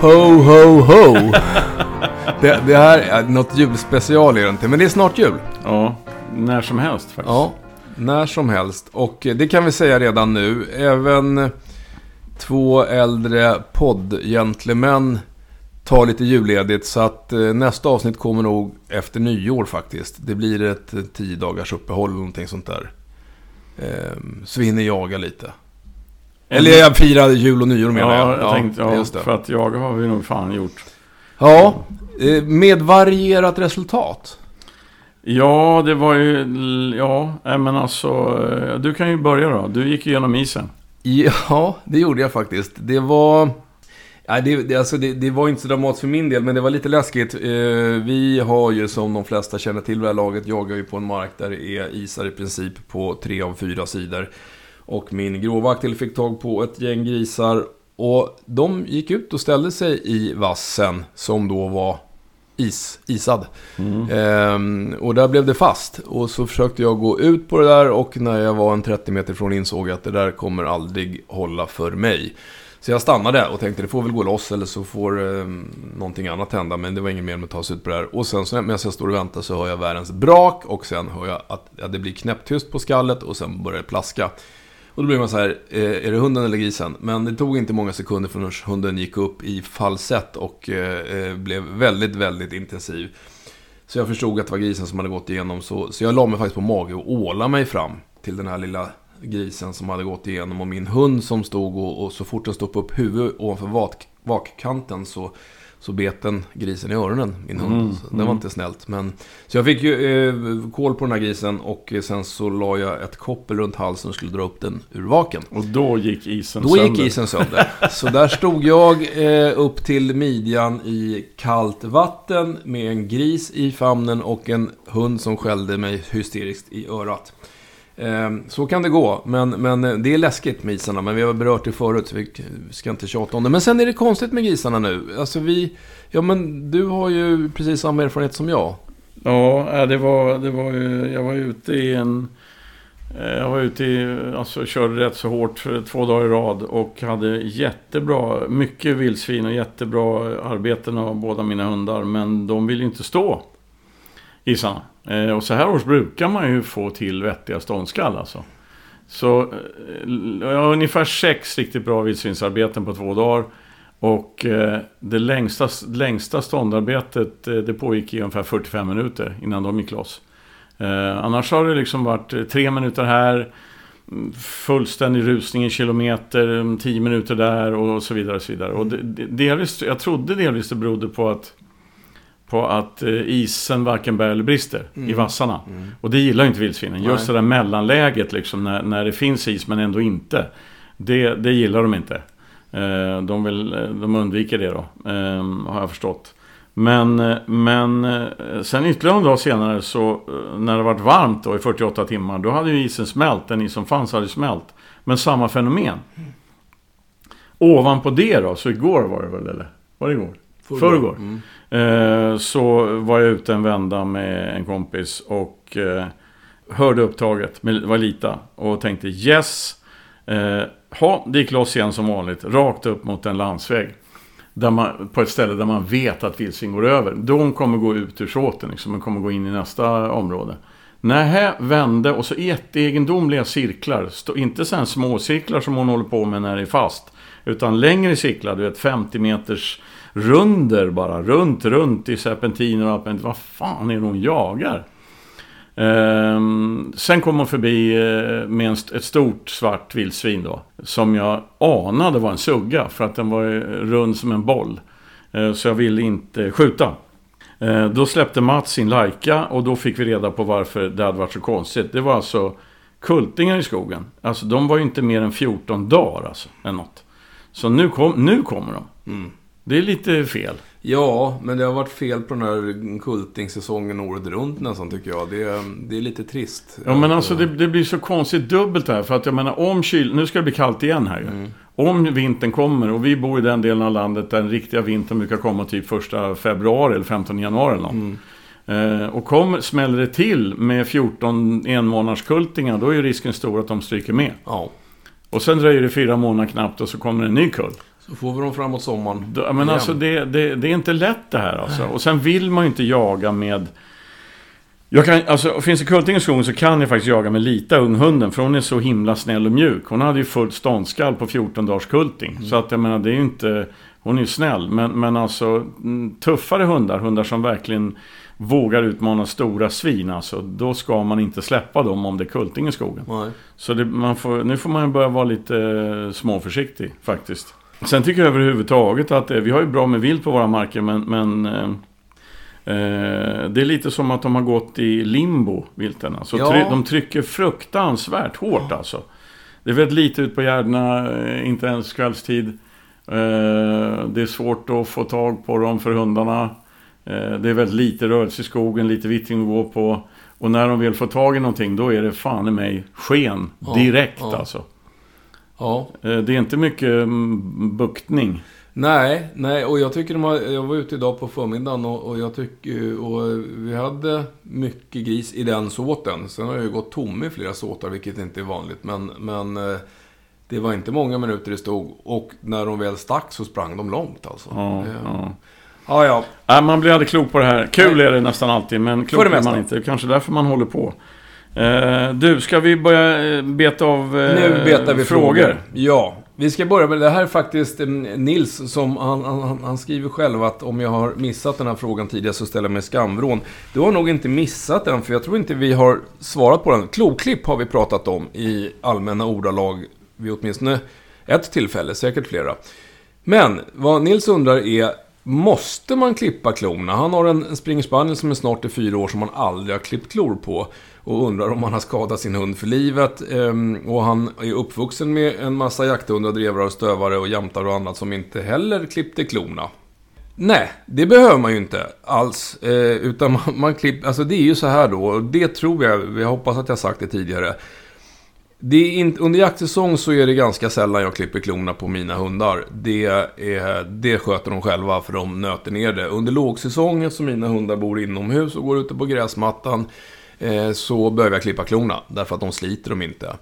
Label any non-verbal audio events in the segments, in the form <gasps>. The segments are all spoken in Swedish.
Ho, ho, ho! det, det här är något julspecial är det inte, men det är snart jul. Ja, när som helst faktiskt. Ja, när som helst. Och eh, det kan vi säga redan nu. Även två äldre poddgentlemän tar lite julledigt. Så att eh, nästa avsnitt kommer nog efter nyår faktiskt. Det blir ett eh, tio dagars uppehåll eller någonting sånt där. Ehm, så vi hinner jaga lite. Eller jag firar jul och nyår menar jag. Ja, jag tänkte, ja, just det. för att jaga har vi nog fan gjort. Ja, eh, med varierat resultat. Ja, det var ju... Ja, nej, men alltså... eh, Du kan ju börja då. Du gick igenom isen. Ja, det gjorde jag faktiskt. Det var... Nej, det, det, alltså det, det var inte så dramatiskt för min del, men det var lite läskigt. Eh, vi har ju, som de flesta känner till vid det här laget, jagar ju på en mark där det är isar i princip på tre av fyra sidor. Och min gråvaktel fick tag på ett gäng grisar. Och de gick ut och ställde sig i vassen, som då var is, isad. Ehm, och där blev det fast. Och så försökte jag gå ut på det där och när jag var en 30 meter från insåg jag att det där kommer aldrig hålla för mig. Så jag stannade och tänkte det får väl gå loss eller så får eh, någonting annat hända. Men det var ingen mer med att ta sig ut på det här. Och sen så medan jag står och väntar så hör jag världens brak och sen hör jag att ja, det blir knäpptyst på skallet och sen börjar det plaska. Och då blir man så här, eh, är det hunden eller grisen? Men det tog inte många sekunder förrän hunden gick upp i falsett och eh, eh, blev väldigt, väldigt intensiv. Så jag förstod att det var grisen som hade gått igenom. Så, så jag la mig faktiskt på mage och ålade mig fram till den här lilla grisen som hade gått igenom. Och min hund som stod och, och så fort den stoppade upp huvudet ovanför vak, vakkanten så, så bet den grisen i öronen, min hund. Mm, det var inte snällt. Men, så jag fick ju eh, koll på den här grisen och eh, sen så la jag ett koppel runt halsen och skulle dra upp den ur vaken. Och då gick isen Då sönder. gick isen sönder. Så där stod jag eh, upp till midjan i kallt vatten med en gris i famnen och en hund som skällde mig hysteriskt i örat. Ehm, så kan det gå, men, men eh, det är läskigt med isarna. Men vi har berört det förut, så vi ska inte tjata om det. Men sen är det konstigt med grisarna nu. Alltså vi... Ja, men du har ju precis samma erfarenhet som jag. Ja, eh, det var, det var ju... Jag var ute i en... Eh, jag var ute i... Alltså körde rätt så hårt för två dagar i rad och hade jättebra... Mycket vildsvin och jättebra arbeten av båda mina hundar. Men de vill ju inte stå. Isarna. Eh, Och så här års brukar man ju få till vettiga ståndskall alltså. Så eh, jag har ungefär sex riktigt bra vildsvinsarbeten på två dagar. Och eh, det längsta, längsta ståndarbetet eh, det pågick i ungefär 45 minuter innan de gick loss. Eh, annars har det liksom varit eh, tre minuter här, fullständig rusning i kilometer, mm, tio minuter där och så vidare. Och så vidare. Och det, delvis, jag trodde delvis det berodde på att, på att eh, isen varken bär eller brister i vassarna. Och det gillar ju inte vildsvinen. Just det där mellanläget liksom när, när det finns is men ändå inte. Det, det gillar de inte. Eh, De, vill, de undviker det då, eh, har jag förstått. Men, eh, men eh, sen ytterligare en dag senare så eh, när det varit varmt då i 48 timmar då hade ju isen smält, den is som fanns hade smält. Men samma fenomen. Ovanpå det då, så igår var det väl eller? Var det igår? Förrgår. Mm. Eh, så var jag ute en vända med en kompis och eh, hörde upptaget med Valita och tänkte yes. Eh, ha, det gick loss igen som vanligt, rakt upp mot en landsväg. Där man, på ett ställe där man vet att vildsvin går över. De kommer gå ut ur såten, liksom, de kommer gå in i nästa område. Nähä, vände och så jätteegendomliga cirklar. Stå, inte så små cirklar som hon håller på med när det är fast. Utan längre cirklar, du vet 50 meters runder bara. Runt, runt i serpentiner och allt. Men vad fan är det hon jagar? Ehm, sen kom hon förbi eh, med en, ett stort svart vildsvin då. Som jag anade var en sugga för att den var eh, rund som en boll. Eh, så jag ville inte skjuta. Eh, då släppte Mats sin Laika och då fick vi reda på varför det hade varit så konstigt. Det var alltså kultingar i skogen. Alltså de var ju inte mer än 14 dagar alltså. än något. Så nu, kom, nu kommer de. Mm. Det är lite fel. Ja, men det har varit fel på den här kultingsäsongen året runt nästan tycker jag. Det, är- det är lite trist. Ja men alltså det, det blir så konstigt dubbelt här. För att jag menar om kyl... Nu ska det bli kallt igen här ju. Om vintern kommer och vi bor i den delen av landet där den riktiga vintern brukar komma typ första februari eller 15 januari eller något. Eh, och kommer, smäller det till med 14 enmånaderskultingar då är ju risken stor att de stryker med. Ja. Och sen dröjer det fyra månader knappt och så kommer en ny kull. Så får vi dem framåt sommaren. Då, men igen. alltså det, det, det är inte lätt det här alltså. Och sen vill man ju inte jaga med... Jag kan, alltså, finns det kulting i skogen så kan jag faktiskt jaga med Lita, unghunden. För hon är så himla snäll och mjuk. Hon hade ju fullt ståndskall på 14 dagars kulting. Mm. Så att jag menar, det är ju inte... Hon är ju snäll. Men, men alltså, mm, tuffare hundar, hundar som verkligen vågar utmana stora svin. Alltså, då ska man inte släppa dem om det är kulting i skogen. Nej. Så det, man får, nu får man ju börja vara lite eh, småförsiktig faktiskt. Sen tycker jag överhuvudtaget att eh, vi har ju bra med vilt på våra marker men, men eh, eh, det är lite som att de har gått i limbo, vilterna. Så Ja. try, de trycker fruktansvärt hårt alltså. Det är väldigt lite ut på gärdena, eh, inte ens kvällstid. Eh, det är svårt att få tag på dem för hundarna. Eh, det är väldigt lite rörelse i skogen, lite vittring att gå på. Och när de väl får tag i någonting, då är det fan i mig sken direkt ja. alltså. Ja. Eh, Det är inte mycket mm, buktning. Nej, nej, och jag tycker de har, Jag var ute idag på förmiddagen och, och jag tycker... Och vi hade mycket gris i den såten. Sen har jag ju gått tom i flera såtar, vilket inte är vanligt. Men, men eh, det var inte många minuter det stod. Och när de väl stack så sprang de långt alltså. Ja, Eh, ja. ja, ja. Man blir aldrig klok på det här. Kul är det nästan alltid, men klok det är man inte. Kanske därför man håller på. Eh, du, ska vi börja eh, beta av eh, Nu betar vi frågor. Ja, vi ska börja med det här är faktiskt eh, Nils som han, han, han skriver själv att om jag har missat den här frågan tidigare så ställer jag mig skamvrån. Du har nog inte missat den för jag tror inte vi har svarat på den. Kloklipp har vi pratat om i allmänna ordalag vid åtminstone ett tillfälle, säkert flera. Men vad Nils undrar är Måste man klippa klorna? Han har en springer spaniel som är snart i fyra år som han aldrig har klippt klor på. Och undrar om han har skadat sin hund för livet. Ehm, och han är uppvuxen med en massa jakthundar, drevrar och stövare och jämtar och annat som inte heller klippte klorna. Nej, det behöver man ju inte alls. Eh, utan man, man klipper, alltså det är ju så här då, och det tror jag, jag hoppas att jag sagt det tidigare. Det är in, under jaktsäsong så är det ganska sällan jag klipper klorna på mina hundar. Det, är, det sköter de själva för de nöter ner det. Under lågsäsong, eftersom mina hundar bor inomhus och går ute på gräsmattan, eh, så behöver jag klippa klorna. Därför att de sliter dem inte.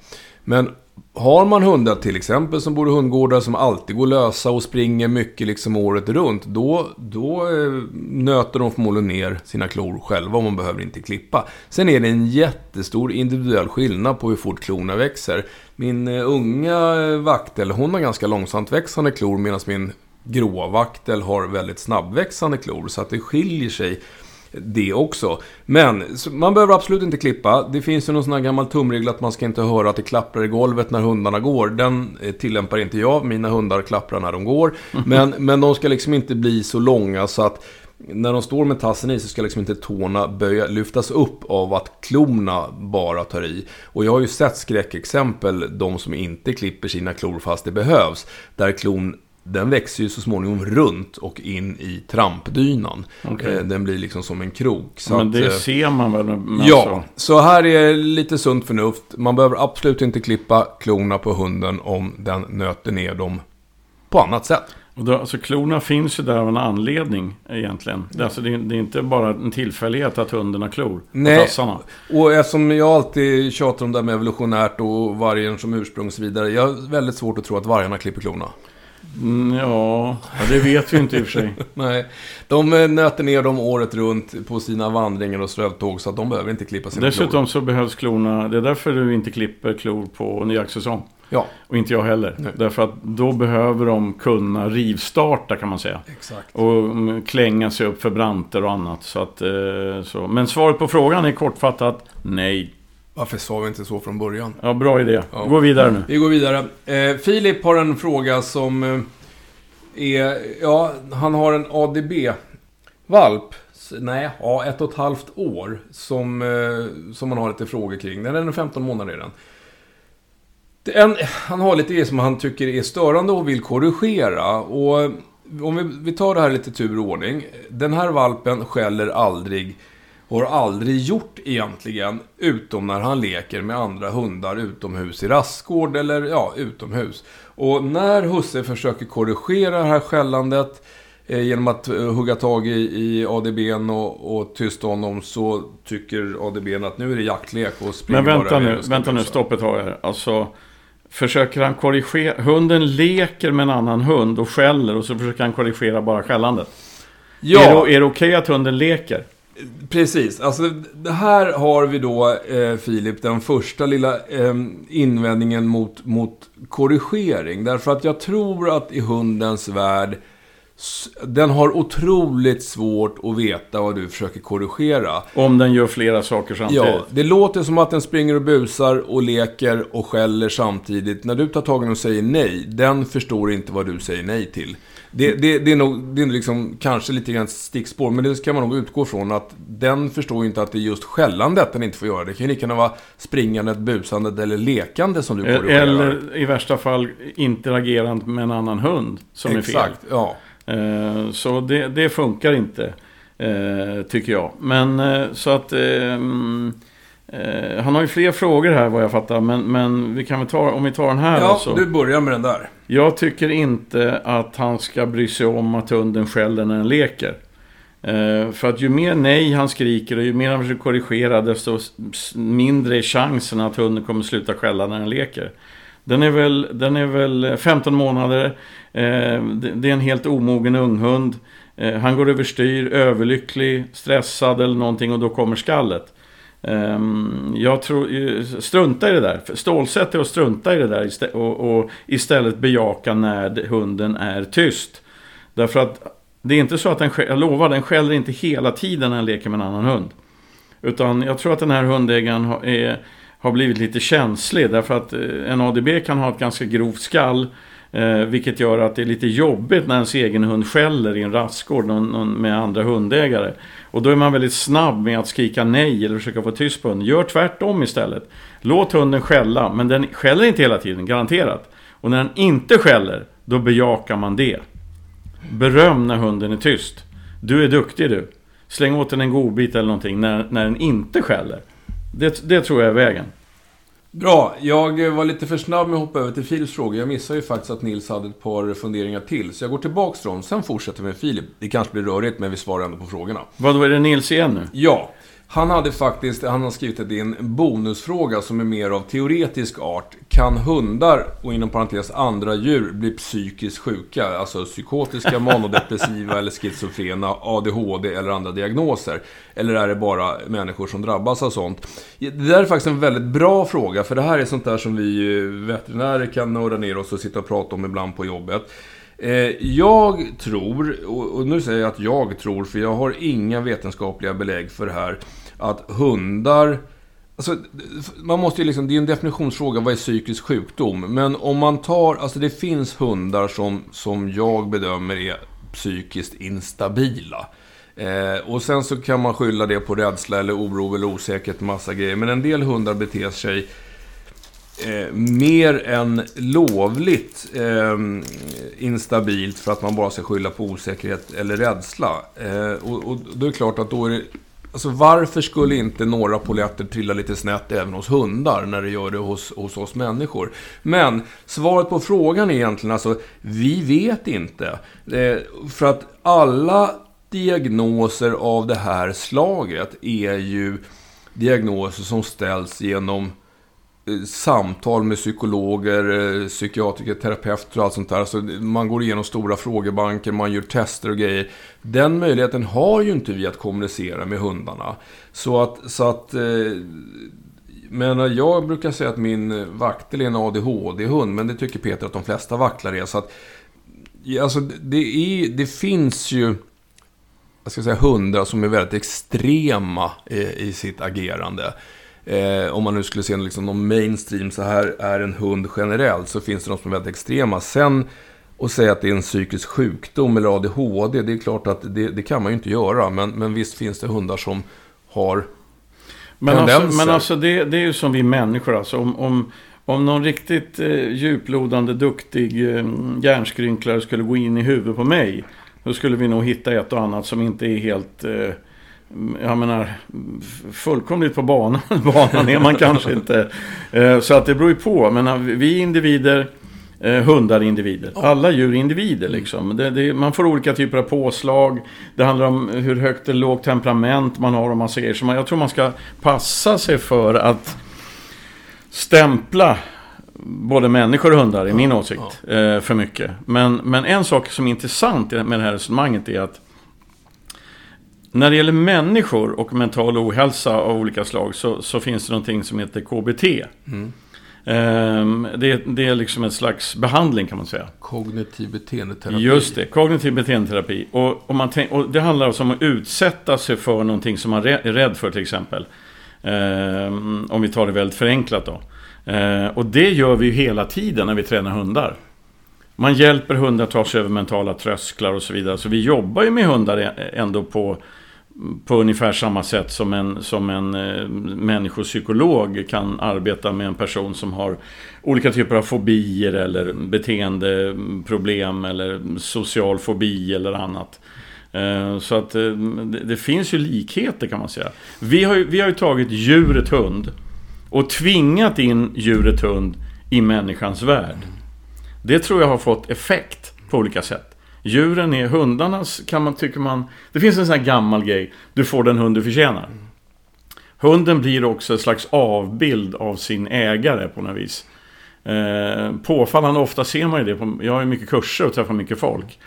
Men har man hundar till exempel som bor i hundgårdar som alltid går lösa och springer mycket liksom året runt. Då, då eh, nöter de förmodligen ner sina klor själva och man behöver inte klippa. Sen är det en jättestor individuell skillnad på hur fort klorna växer. Min eh, unga eh, vaktel, hon har ganska långsamt växande klor medan min gråa vaktel har väldigt snabbväxande klor. Så att det skiljer sig det också. Men man behöver absolut inte klippa. Det finns ju någon sån här gammal tumregel att man ska inte höra att det klapprar i golvet när hundarna går. Den eh, tillämpar inte jag. Mina hundar klapprar när de går. <laughs> Men, men de ska liksom inte bli så långa så att när de står med tassen i så ska liksom inte tårna böja, lyftas upp av att klorna bara tar i. Och jag har ju sett skräckexempel, de som inte klipper sina klor fast det behövs. Där klon den växer ju så småningom runt och in i trampdynan. Okej. Eh, Den blir liksom som en krok. Så Men att, det eh, ser man väl? Ja, alltså. så här är lite sunt förnuft. Man behöver absolut inte klippa klorna på hunden om den nöter ner dem på annat sätt. Och då, alltså, klorna finns ju där av en anledning egentligen. Det, är alltså, det, det är inte bara en tillfällighet att hunden har klor Nej. tassarna. Och eftersom jag alltid tjatar om det här med evolutionärt och vargen som ursprung och så vidare. Jag har väldigt svårt att tro att vargarna klipper klorna. Mm, ja, ja, det vet vi inte i och för sig. <laughs> Nej, de eh, nöter ner dem året runt på sina vandringar och strövtåg så att de behöver inte klippa sina klor. Dessutom så behövs klorna, det är därför du inte klipper klor på en jaktsäsong. Ja, Och inte jag heller. Nej. Därför att då behöver de kunna rivstarta kan man säga. exakt. Och mm, klänga sig upp för branter och annat. Så att, eh, så. Men svaret på frågan är kortfattat nej. Varför sa vi inte så från början? Ja, bra idé. Ja. Gå vidare nu. Vi går vidare. Eh, Filip har en fråga som eh, är... Ja, han har en ADB-valp. Nej, ja, ett och ett halvt år. Som, eh, som han har lite frågor kring. Den är en 15 månader redan. En, han har lite grejer som han tycker är störande och vill korrigera. Och eh, om vi, vi tar det här lite tur och ordning. Den här valpen skäller aldrig. Har aldrig gjort egentligen. Utom när han leker med andra hundar utomhus i rastgård eller ja, utomhus. Och när husse försöker korrigera det här skällandet eh, genom att eh, hugga tag i, i ADBn och, och tysta honom så tycker ADBn att nu är det jaktlek och springer Men vänta nu, och vänta nu, busa. stopp ett tag här. Alltså, försöker han korrigera... Hunden leker med en annan hund och skäller och så försöker han korrigera bara skällandet. Ja, Är det, är det okej att hunden leker? Precis. Alltså, det här har vi då, eh, Filip, den första lilla eh, invändningen mot, mot korrigering. Därför att jag tror att i hundens värld den har otroligt svårt att veta vad du försöker korrigera. Om den gör flera saker samtidigt. Ja, det låter som att den springer och busar och leker och skäller samtidigt. När du tar tag i den och säger nej, den förstår inte vad du säger nej till. Det, det, det är nog det är liksom, kanske lite grann stickspår, men det ska man nog utgå från att den förstår ju inte att det är just skällandet den inte får göra. Det kan ju lika gärna vara springandet, busandet eller lekande som du korrigerar. Eller i värsta fall interagerande med en annan hund som är Exakt, fel. ja. Eh, Så det, det funkar inte, eh, tycker jag. Men eh, så att... eh, eh, Han har ju fler frågor här vad jag fattar, men, men vi kan väl ta, om vi tar den här Ja, alltså. du börjar med den där. Jag tycker inte att han ska bry sig om att hunden skäller när den leker. Eh, för att ju mer nej han skriker och ju mer han försöker korrigera desto mindre är chansen att hunden kommer sluta skälla när den leker. Den är väl, den är väl 15 månader. Eh, det, det är en helt omogen unghund. Eh, han går överstyr, överlycklig, stressad eller någonting och då kommer skallet. Ehm, jag tror, strunta i det där. Stålsätt dig och strunta i det där och, och istället bejaka när hunden är tyst. Därför att det är inte så att den, jag lovar, den skäller inte hela tiden när den leker med en annan hund. Utan jag tror att den här hundägaren har, är, har blivit lite känslig. Därför att eh, en ADB kan ha ett ganska grovt skall. Eh, vilket gör att det är lite jobbigt när ens egen hund skäller i en rastgård någon, någon, med andra hundägare. Och då är man väldigt snabb med att skrika nej eller försöka få tyst på hunden. Gör tvärtom istället. Låt hunden skälla, men den skäller inte hela tiden, garanterat. Och när den inte skäller, då bejakar man det. Beröm när hunden är tyst. Du är duktig du. Släng åt den en godbit eller någonting när, när den inte skäller. Det, det tror jag är vägen. Bra, jag var lite för snabb med att hoppa över till Filips fråga. Jag missade ju faktiskt att Nils hade ett par funderingar till. Så jag går tillbaks till dem, sen fortsätter vi med Filip. Det kanske blir rörigt, men vi svarar ändå på frågorna. Vad då är det Nils igen nu? Ja, han hade faktiskt, han har skrivit det en bonusfråga som är mer av teoretisk art. Kan hundar, och inom parentes andra djur, bli psykiskt sjuka? Alltså psykotiska, <laughs> manodepressiva eller schizofrena, ADHD eller andra diagnoser? Eller är det bara människor som drabbas av sånt? Det där är faktiskt en väldigt bra fråga, för det här är sånt där som vi eh, veterinärer kan nörda ner oss och sitta och prata om ibland på jobbet. Eh, Jag tror, och och nu säger jag att jag tror, för jag har inga vetenskapliga belägg för det här, att hundar... Alltså, man måste ju liksom, det är en definitionsfråga, vad är psykisk sjukdom? Men om man tar, alltså det finns hundar som, som jag bedömer är psykiskt instabila. Eh, och sen så kan man skylla det på rädsla eller oro eller osäkerhet, massa grejer. Men en del hundar beter sig eh, mer än lovligt eh, instabilt för att man bara ska skylla på osäkerhet eller rädsla. Eh, och, och då är det klart att då är det... Alltså varför skulle inte några polletter trilla lite snett även hos hundar när det gör det hos, hos oss människor? Men svaret på frågan är egentligen alltså, vi vet inte. Eh, för att alla diagnoser av det här slaget är ju diagnoser som ställs genom Eh, samtal med psykologer, eh, psykiatriker, terapeuter och allt sånt där. Alltså, man går igenom stora frågebanker, man gör tester och grejer. Den möjligheten har ju inte vi att kommunicera med hundarna. Så att... Så att eh, men jag brukar säga att min vaktel är en ADHD-hund, men det tycker Peter att de flesta vaktlar är. Så att, alltså, det, är, det finns ju jag ska säga, hundar som är väldigt extrema i, i sitt agerande. Eh, om man nu skulle se liksom någon mainstream, så här är en hund generellt, så finns det de som är väldigt extrema. Sen att säga att det är en psykisk sjukdom eller ADHD, det är klart att det, det kan man ju inte göra. Men, men visst finns det hundar som har Men alltså, tendenser. men alltså det, det är ju som vi människor alltså. Om, om, om någon riktigt eh, djuplodande, duktig eh, hjärnskrynklare skulle gå in i huvudet på mig. Då skulle vi nog hitta ett och annat som inte är helt... Eh, jag menar, fullkomligt på banan. <laughs> banan är man kanske inte. Eh, så att det beror ju på. Men eh, vi är individer. Eh, hundar är individer. Alla djur är individer liksom. Det, det, man får olika typer av påslag. Det handlar om hur högt eller lågt temperament man har och massa grejer. Så man, jag tror man ska passa sig för att stämpla både människor och hundar, i min åsikt, för mycket. Men, men en sak som är intressant med det här resonemanget är att när det gäller människor och mental ohälsa av olika slag så, så finns det någonting som heter KBT. Mm. Ehm, det, det är liksom en slags behandling kan man säga. Kognitiv beteendeterapi. Just det, kognitiv beteendeterapi. Och, och, man tänk, och det handlar alltså om att utsätta sig för någonting som man är rädd för till exempel. Ehm, om vi tar det väldigt förenklat då. Ehm, och det gör vi ju hela tiden när vi tränar hundar. Man hjälper hundar att ta sig över mentala trösklar och så vidare. Så vi jobbar ju med hundar ändå på på ungefär samma sätt som en, som en eh, människopsykolog kan arbeta med en person som har olika typer av fobier eller beteendeproblem eller social fobi eller annat. Eh, så att eh, det, det, finns ju likheter kan man säga. Vi har vi har ju tagit djuret hund och tvingat in djuret hund i människans värld. Det tror jag har fått effekt på olika sätt. Djuren är hundarnas, kan man, tycker man... Det finns en sån här gammal grej. Du får den hund du förtjänar. Hunden blir också en slags avbild av sin ägare på något vis. Eh, påfallande ofta ser man ju det. På, jag har ju mycket kurser och träffar mycket folk.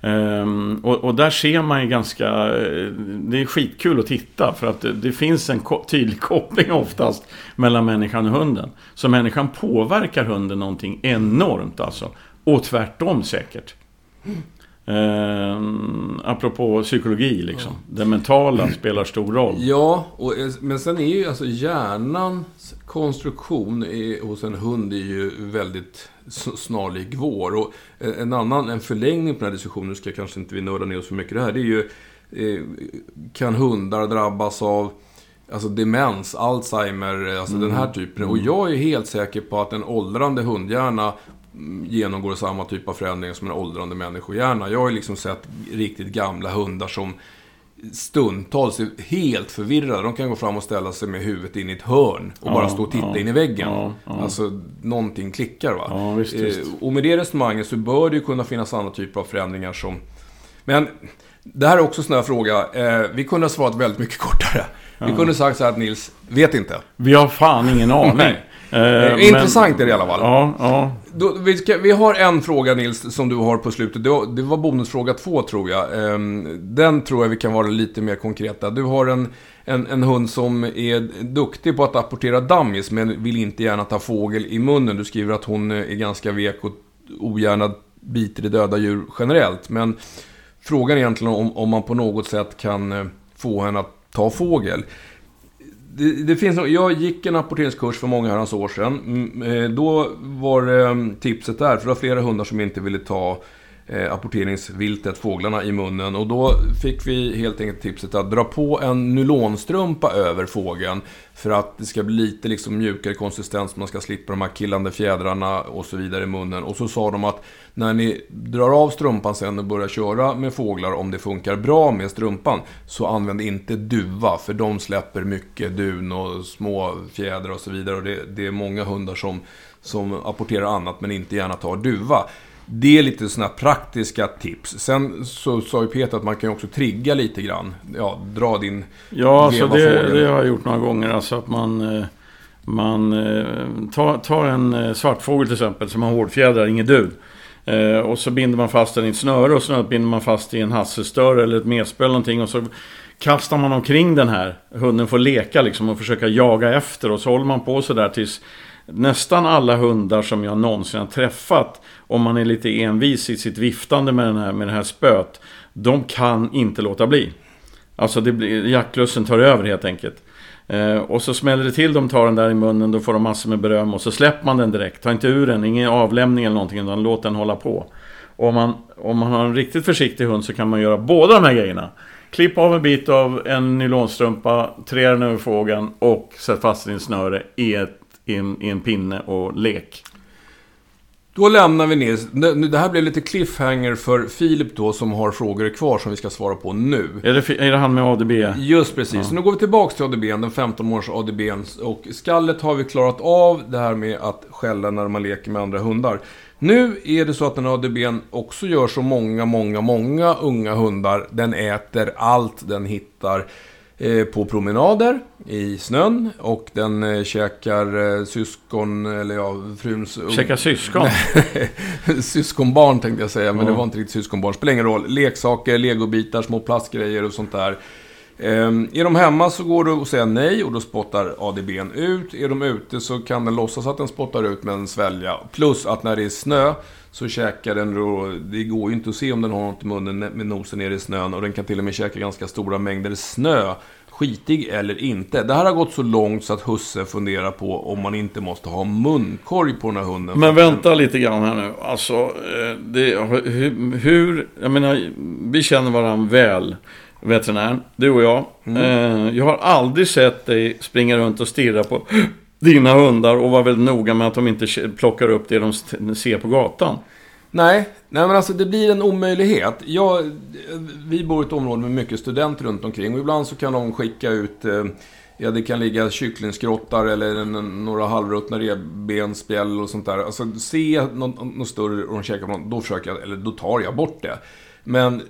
Um, och, och, där ser man ju ganska... Eh, det är skitkul att titta för att det, det finns en ko tydlig <laughs> koppling oftast mellan människan och hunden. Så människan påverkar hunden någonting enormt alltså. Och tvärtom säkert. Eh, apropå psykologi liksom. Ja. Det mentala spelar stor roll. Ja, och, eh, men sen är ju alltså hjärnans konstruktion är, hos en hund är ju väldigt snarlik vår. Och en annan, en förlängning på den här diskussionen, nu ska kanske inte vi nörda ner oss för mycket det här, det är ju eh, kan hundar drabbas av Alltså demens, Alzheimer, alltså mm. den här typen. Och mm. jag är helt säker på att en åldrande hundhjärna genomgår samma typ av förändring som en åldrande människohjärna. Jag har liksom sett riktigt gamla hundar som stundtals är helt förvirrade. De kan gå fram och ställa sig med huvudet in i ett hörn och ja, bara stå och titta ja, in i väggen. Ja, alltså, någonting klickar va. Visst, visst. Eh, och med det resonemanget så bör det ju kunna finnas andra typer av förändringar som... Men det här är också en sån här fråga. Eh, vi kunde ha svarat väldigt mycket <laughs> kortare. Vi kunde ha sagt så här att Nils, vet inte. Vi har fan ingen <laughs> aning. Eh, Intressant är det i alla fall. Ja, ja. Då, vi, ska, vi, har en fråga Nils, som du har på slutet. Det var, det var bonusfråga två tror jag. Ehm, den tror jag vi kan vara lite mer konkreta. Du har en, en, en hund som är duktig på att apportera dammis, men vill inte gärna ta fågel i munnen. Du skriver att hon eh, är ganska vek och ogärna biter i döda djur generellt. Men frågan är egentligen om, om man på något sätt kan eh, få henne att ta fågel det, det, finns, jag gick en apporteringskurs för många herrans år sedan. Mm, eh, då var ehm, tipset där, för det var flera hundar som inte ville ta eh, apporteringsviltet, fåglarna, i munnen. Och då fick vi helt enkelt tipset att dra på en nylonstrumpa över fågeln. För att det ska bli lite liksom mjukare konsistens, man ska slippa de här killande fjädrarna och så vidare i munnen. Och så sa de att när ni drar av strumpan sen och börjar köra med fåglar, om det funkar bra med strumpan, så använd inte duva, för de släpper mycket dun och små fjädrar och så vidare. Och det, det är många hundar som, som apporterar annat, men inte gärna tar duva. Det är lite sådana praktiska tips. Sen så sa ju Peter att man kan också trigga lite grann. Ja, dra din Ja, alltså det, det, har jag gjort några gånger. Alltså att man, eh, man eh, tar, tar en eh, svartfågel till exempel som har hårdfjädrar, inget dud. Och så binder man fast den i ett snöre och snöret binder man fast i en hasselstöre eller ett medspel eller någonting. Och så kastar man omkring den här. Hunden får leka liksom och försöka jaga efter. Och så håller man på sådär tills nästan alla hundar som jag någonsin har träffat, om man är lite envis i sitt viftande med, den här, med det här spöet, de kan inte låta bli. Alltså det blir, jaktlusten tar över helt enkelt. Eh, och så smäller det till, de tar den där i munnen, då får de massor med beröm och så släpper man den direkt. Ta inte ur den, ingen avlämning eller någonting, utan låt den hålla på. Och om man, om man har en riktigt försiktig hund så kan man göra båda de här grejerna. Klipp av en bit av en nylonstrumpa, trä den över fågeln och sätt fast den i snöre i ett i en, i en pinne och lek. Då lämnar vi ner. Det här blev lite cliffhanger för Filip då som har frågor kvar som vi ska svara på nu. Är det, är det han med ADB? Just precis. Ja. Så nu går vi tillbaka till ADB, den 15 års ADB. Och skallet har vi klarat av. Det här med att skälla när man leker med andra hundar. Nu är det så att den ADB också gör så många, många, många unga hundar. Den äter allt den hittar. eh, på promenader i snön och den eh, käkar eh, syskon, eller ja, fruns... Käkar syskon? <laughs> syskonbarn tänkte jag säga, men Ja. det var inte riktigt syskonbarn. Spelar ingen roll. Leksaker, legobitar, små plastgrejer och sånt där. Ehm, är de hemma så går det att säga nej och då spottar ADBn ut. Är de ute så kan den låtsas att den spottar ut men svälja. Plus att när det är snö så käkar den då, det går ju inte att se om den har något i munnen med nosen ner i snön och den kan till och med käka ganska stora mängder snö. Skitig eller inte. Det här har gått så långt så att husse funderar på om man inte måste ha munkorg på den här hunden. Men vänta lite grann här nu. Alltså, eh, det, hur. Jag menar, vi känner varandra väl, veterinären. Du och jag. Eh, Jag har aldrig sett dig springa runt och stirra på <gasps> dina hundar och vara väldigt noga med att de inte plockar upp det de ser på gatan. Nej, nej men alltså det blir en omöjlighet. Jag, vi bor i ett område med mycket studenter runt omkring och ibland så kan de skicka ut eh, Ja, det kan ligga kycklingskrottar eller några halvruttna revbensspjäll och sånt där. Alltså, se något, något större och de käkar på något, då försöker jag, eller då tar jag bort det. Men,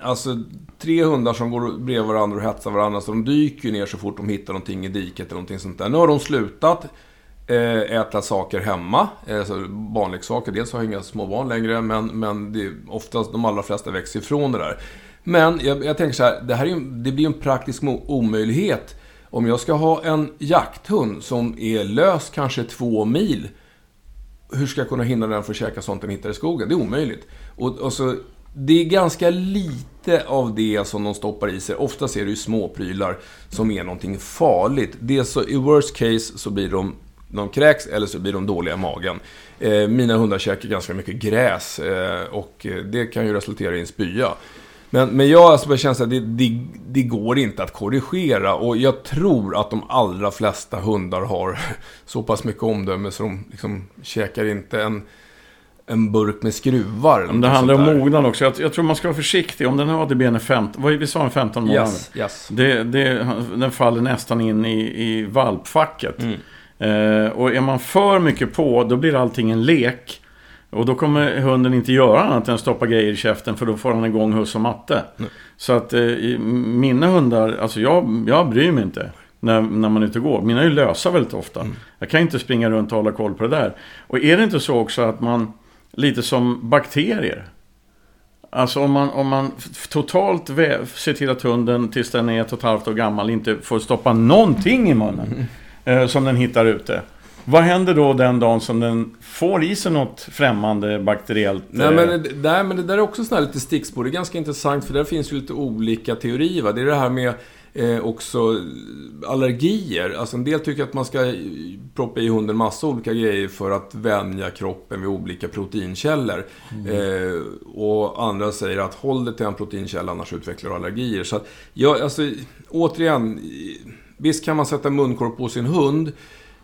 alltså, tre hundar som går bredvid varandra och hetsar varandra, så de dyker ju ner så fort de hittar någonting i diket eller någonting sånt där. Nu har de slutat Eh, äta saker hemma, alltså barnleksaker. Dels har jag inga små barn längre, men, men det är oftast, de allra flesta växer ifrån det där. Men jag, jag tänker så här, det här är det blir ju en praktisk omöjlighet. Om jag ska ha en jakthund som är lös kanske två mil, hur ska jag kunna hindra den från att käka sånt den hittar i skogen? Det är omöjligt. Och, och så, det är ganska lite av det som de stoppar i sig. Oftast är det ju småprylar som är någonting farligt. Det är så, I worst case så blir de de kräks eller så blir de dåliga i magen. Eh, mina hundar käkar ganska mycket gräs eh, och eh, det kan ju resultera i en spya. Men, men jag alltså bara känner att det, det, det går inte att korrigera och jag tror att de allra flesta hundar har <laughs> så pass mycket omdöme så de liksom käkar inte en, en burk med skruvar. Men det handlar om mognad också. Jag, jag tror man ska vara försiktig. Om den här ADBn är 15, vad vi sa en 15 månader. Yes, yes. Det, det, den faller nästan in i, i valpfacket. Mm. Eh, och är man för mycket på, då blir allting en lek. Och då kommer hunden inte göra annat än stoppa grejer i käften för då får han igång husse och matte. Nej. Så att eh, mina hundar, alltså jag, jag bryr mig inte när, när man är ute och går. Mina är ju lösa väldigt ofta. Jag kan inte springa runt och hålla koll på det där. Och är det inte så också att man, lite som bakterier. Alltså om man, om man totalt ser till att hunden tills den är ett och ett halvt år gammal inte får stoppa någonting i munnen. Eh, som den hittar ute. Vad händer då den dagen som den får i sig något främmande bakteriellt? Nej eh, men, det, nej, men det där är också sån här lite stickspår. Det är ganska intressant för där finns ju lite olika teorier. Va? Det är det här med eh, också allergier. Alltså en del tycker att man ska proppa i hunden massa olika grejer för att vänja kroppen vid olika proteinkällor. Eh, och andra säger att håll det till en proteinkälla annars utvecklar du allergier. Så att, ja, alltså, återigen. Visst kan man sätta munkorg på sin hund.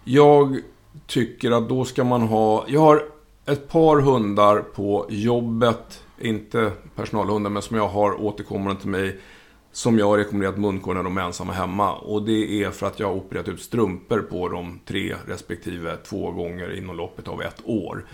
Jag tycker att då ska man ha... Jag har ett par hundar på jobbet, inte personalhundar, men som jag har återkommande till mig. Som jag har rekommenderat munkorg när de är ensamma hemma. Och det är för att jag har opererat ut strumpor på dem tre respektive två gånger inom loppet av ett år.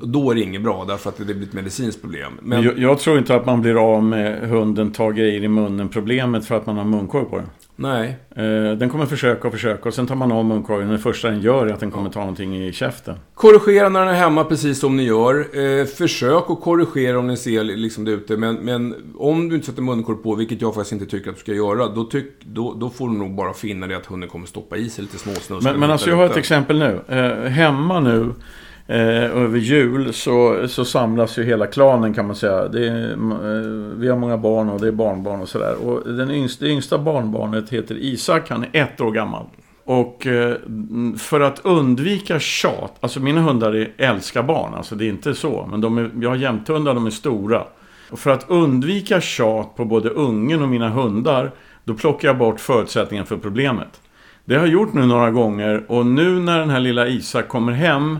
Och Då är det inget bra, därför att det blir ett medicinskt problem. Men, jag, jag tror inte att man blir av med hunden tar grejer i munnen problemet för att man har munkorg på den. Nej, Eh, den kommer försöka och försöka och sen tar man av munkorgen. Det första den gör är att den kommer ta någonting i käften. Korrigera när den är hemma precis som ni gör. Eh, försök att korrigera om ni ser liksom det ute. Men, men om du inte sätter munkorg på, vilket jag faktiskt inte tycker att du ska göra, då, tyck, då, då får du nog bara finna dig att hunden kommer stoppa i sig lite småsnuskar. Men, men alltså jag har ett exempel nu. Eh, hemma nu Eh, över jul så, så samlas ju hela klanen kan man säga. Det är, eh, vi har många barn och det är barnbarn och sådär. Och den yngsta, det yngsta barnbarnet heter Isak, han är ett år gammal. Och eh, för att undvika tjat, alltså mina hundar är, älskar barn, alltså det är inte så. Men de är, jag har jämthundar, de är stora. Och för att undvika tjat på både ungen och mina hundar, då plockar jag bort förutsättningen för problemet. Det har jag gjort nu några gånger och nu när den här lilla Isak kommer hem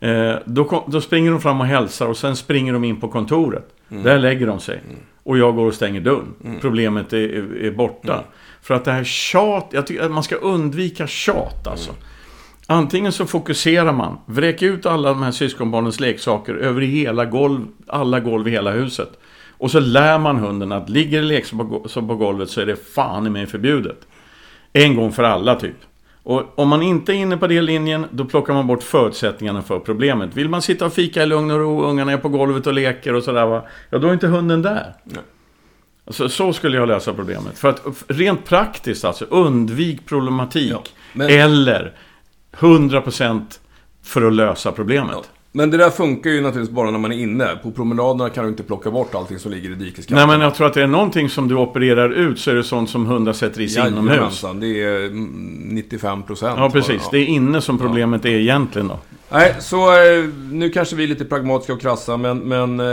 eh, då, kom, då springer de fram och hälsar och sen springer de in på kontoret. Där lägger de sig. Och jag går och stänger dörren. Problemet är, är, borta. För att det här tjat, jag tycker att man ska undvika tjat alltså. Antingen så fokuserar man, vräk ut alla de här syskonbarnens leksaker över hela golv, alla golv i hela huset. Och så lär man hunden att ligger det leksaker på golvet så är det fan i mig förbjudet. En gång för alla typ. Och om man inte är inne på den linjen, då plockar man bort förutsättningarna för problemet. Vill man sitta och fika i lugn och ro, ungarna är på golvet och leker och sådär va. Ja, då är inte hunden där. Nej. Alltså, så skulle jag lösa problemet. För att rent praktiskt alltså, undvik problematik. Ja, men... Eller 100% för att lösa problemet. Ja. Men det där funkar ju naturligtvis bara när man är inne. På promenaderna kan du inte plocka bort allting som ligger i dikeskanten. Nej, men jag tror att det är någonting som du opererar ut så är det sånt som hundar sätter i sig inomhus. det är 95 procent. Ja, precis. Det är inne som problemet ja. är egentligen då. Nej, så eh, nu kanske vi är lite pragmatiska och krassa, men, men <laughs>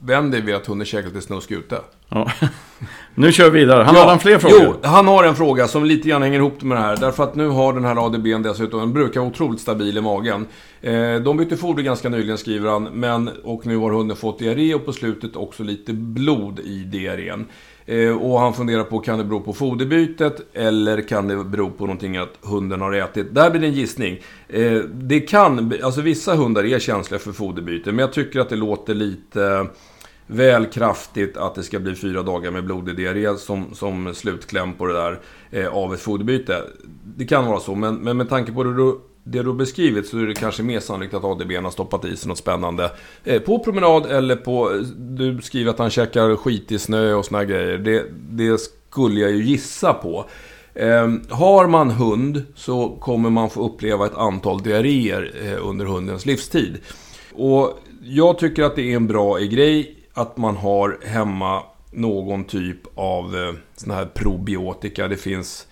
vänder vi att hunden käkar lite snusk ute. Ja. <laughs> Nu kör vi vidare. Han ja, har han fler frågor? Jo, han har en fråga som lite grann hänger ihop med det här. Därför att nu har den här ADBn dessutom, den brukar vara otroligt stabil i magen. Eh, de bytte foder ganska nyligen skriver han, men, och nu har hunden fått diarré och på slutet också lite blod i diarrén. Eh, och han funderar på, kan det bero på foderbytet eller kan det bero på någonting att hunden har ätit? Där blir det en gissning. Eh, det kan, alltså vissa hundar är känsliga för foderbyte, men jag tycker att det låter lite väl kraftigt att det ska bli fyra dagar med blodig diarré som, som slutkläm på det där eh, av ett foderbyte. Det kan vara så, men, men med tanke på det du, det du beskrivit så är det kanske mer sannolikt att ADB har stoppat i sig något spännande. Eh, på promenad eller på... Du skriver att han käkar skit i snö och såna grejer. Det, det skulle jag ju gissa på. Eh, har man hund så kommer man få uppleva ett antal diarréer eh, under hundens livstid. Och jag tycker att det är en bra grej att man har hemma någon typ av eh, sån här probiotika. Det finns,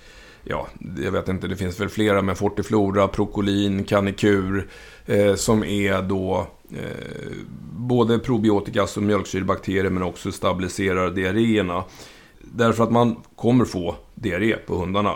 ja, jag vet inte, det finns väl flera, men Fortiflora, Procolin, Canicur, eh, som är då eh, både probiotika, alltså mjölksyrebakterier, men också stabiliserar diarréerna. Därför att man kommer få diarré på hundarna.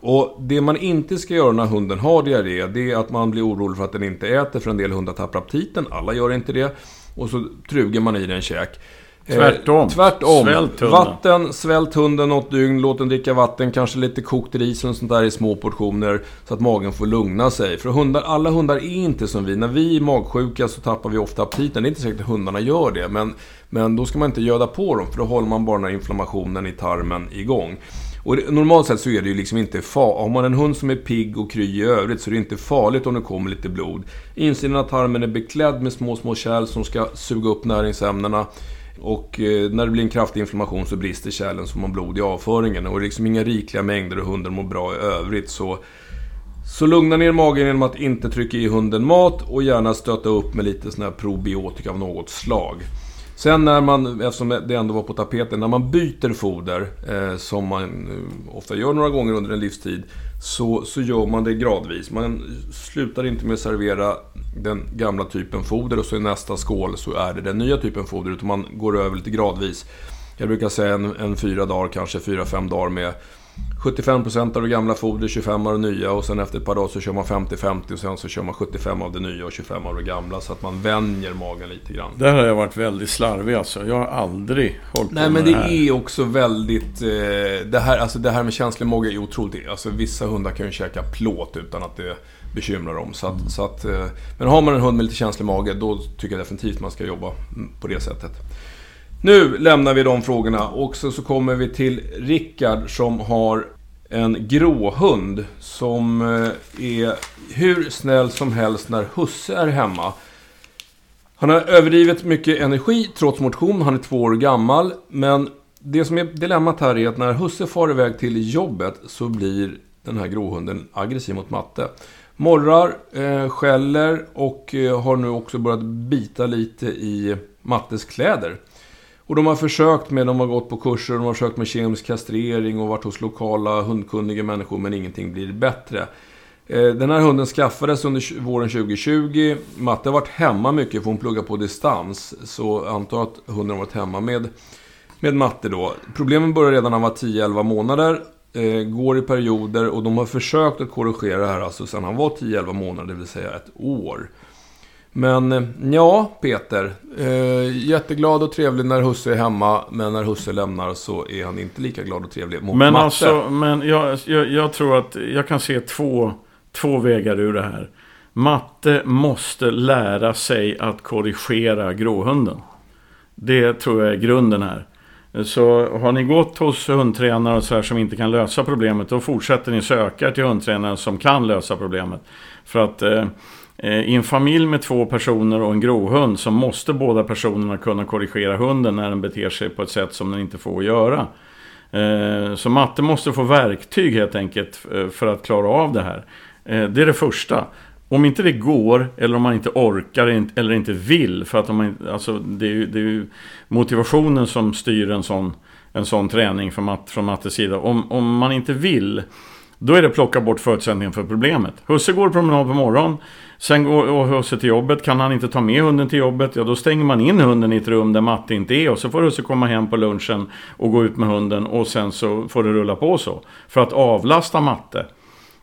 Och det man inte ska göra när hunden har diarré, det är att man blir orolig för att den inte äter, för en del hundar tappar aptiten. Alla gör inte det. Och så truger man i den käk. Eh, tvärtom. tvärtom. Svält hunden. Vatten, svält hunden något dygn, låt den dricka vatten, kanske lite kokt ris och sånt där i små portioner. Så att magen får lugna sig. För hundar, alla hundar är inte som vi. När vi är magsjuka så tappar vi ofta aptiten. Det är inte säkert att hundarna gör det. Men, men då ska man inte göda på dem, för då håller man bara den här inflammationen i tarmen igång. Och det, normalt sett så är det ju liksom inte farligt. Har man en hund som är pigg och kry i övrigt så är det inte farligt om det kommer lite blod. Insidan av tarmen är beklädd med små, små kärl som ska suga upp näringsämnena. Och eh, när det blir en kraftig inflammation så brister kärlen så man blod i avföringen. Och det är liksom inga rikliga mängder och hunden mår bra i övrigt. Så, så lugna ner magen genom att inte trycka i hunden mat och gärna stöta upp med lite sån här probiotika av något slag. Sen när man, eftersom det ändå var på tapeten, när man byter foder, eh, som man eh, ofta gör några gånger under en livstid, så, så gör man det gradvis. Man slutar inte med att servera den gamla typen foder och så i nästa skål så är det den nya typen foder, utan man går över lite gradvis. Jag brukar säga en, en fyra dagar, kanske fyra, fem dagar med 75% av det gamla foder, 25 av det nya och sen efter ett par dagar så kör man 50-50 och sen så kör man 75 av det nya och 25 av det gamla så att man vänjer magen lite grann. Där har jag varit väldigt slarvig alltså. Jag har aldrig hållit Nej, på med men det, det är också väldigt... Eh, det, här, alltså det här med känslig mage är otroligt. Alltså vissa hundar kan ju käka plåt utan att det bekymrar dem. Så att, så att, eh, men har man en hund med lite känslig mage, då tycker jag definitivt man ska jobba på det sättet. Nu lämnar vi de frågorna och så, så kommer vi till Rickard som har en gråhund som eh, är hur snäll som helst när husse är hemma. Han har överdrivet mycket energi trots motion. Han är två år gammal. Men det som är dilemmat här är att när husse far iväg till jobbet så blir den här gråhunden aggressiv mot matte. Morrar, eh, skäller och eh, har nu också börjat bita lite i Mattes kläder. Och de har försökt med, de har gått på kurser, de har försökt med kemisk kastrering och varit hos lokala hundkunniga människor men ingenting blir bättre. Eh, den här hunden skaffades under våren 2020. Matte har varit hemma mycket för hon pluggar på distans. Så jag antar att hunden har varit hemma med, med Matte då. Problemen börjar redan när han var 10-11 månader. Eh, går i perioder och de har försökt att korrigera det här alltså sedan han var 10-11 månader, det vill säga ett år. Men eh, ja, Peter. Eh, jätteglad och trevlig när husse är hemma. Men när husse lämnar så är han inte lika glad och trevlig mot men matte. Alltså, men jag, jag, jag, tror att jag kan se två, två vägar ur det här. Matte måste lära sig att korrigera gråhunden. Det tror jag är grunden här. Så har ni gått hos hundtränare och så här som inte kan lösa problemet, då fortsätter ni söka till hundtränare som kan lösa problemet. För att eh, eh, Eh, i en familj med två personer och en grovhund så måste båda personerna kunna korrigera hunden när den beter sig på ett sätt som den inte får göra. Eh, så matte måste få verktyg helt enkelt eh, för att klara av det här. Det är det första. Om inte det går, eller om man inte orkar eller inte vill, för att om man, alltså, det, är ju, det är ju motivationen som styr en sån, en sån träning från, mat, från mattes sida. Om, om man inte vill, då är det plocka bort förutsättningen för problemet. Husse går promenad på morgonen, sen går Husse till jobbet. Kan han inte ta med hunden till jobbet, ja då stänger man in hunden i ett rum där matte inte är. Och så får Husse komma hem på lunchen och gå ut med hunden och sen så får det rulla på så. För att avlasta matte.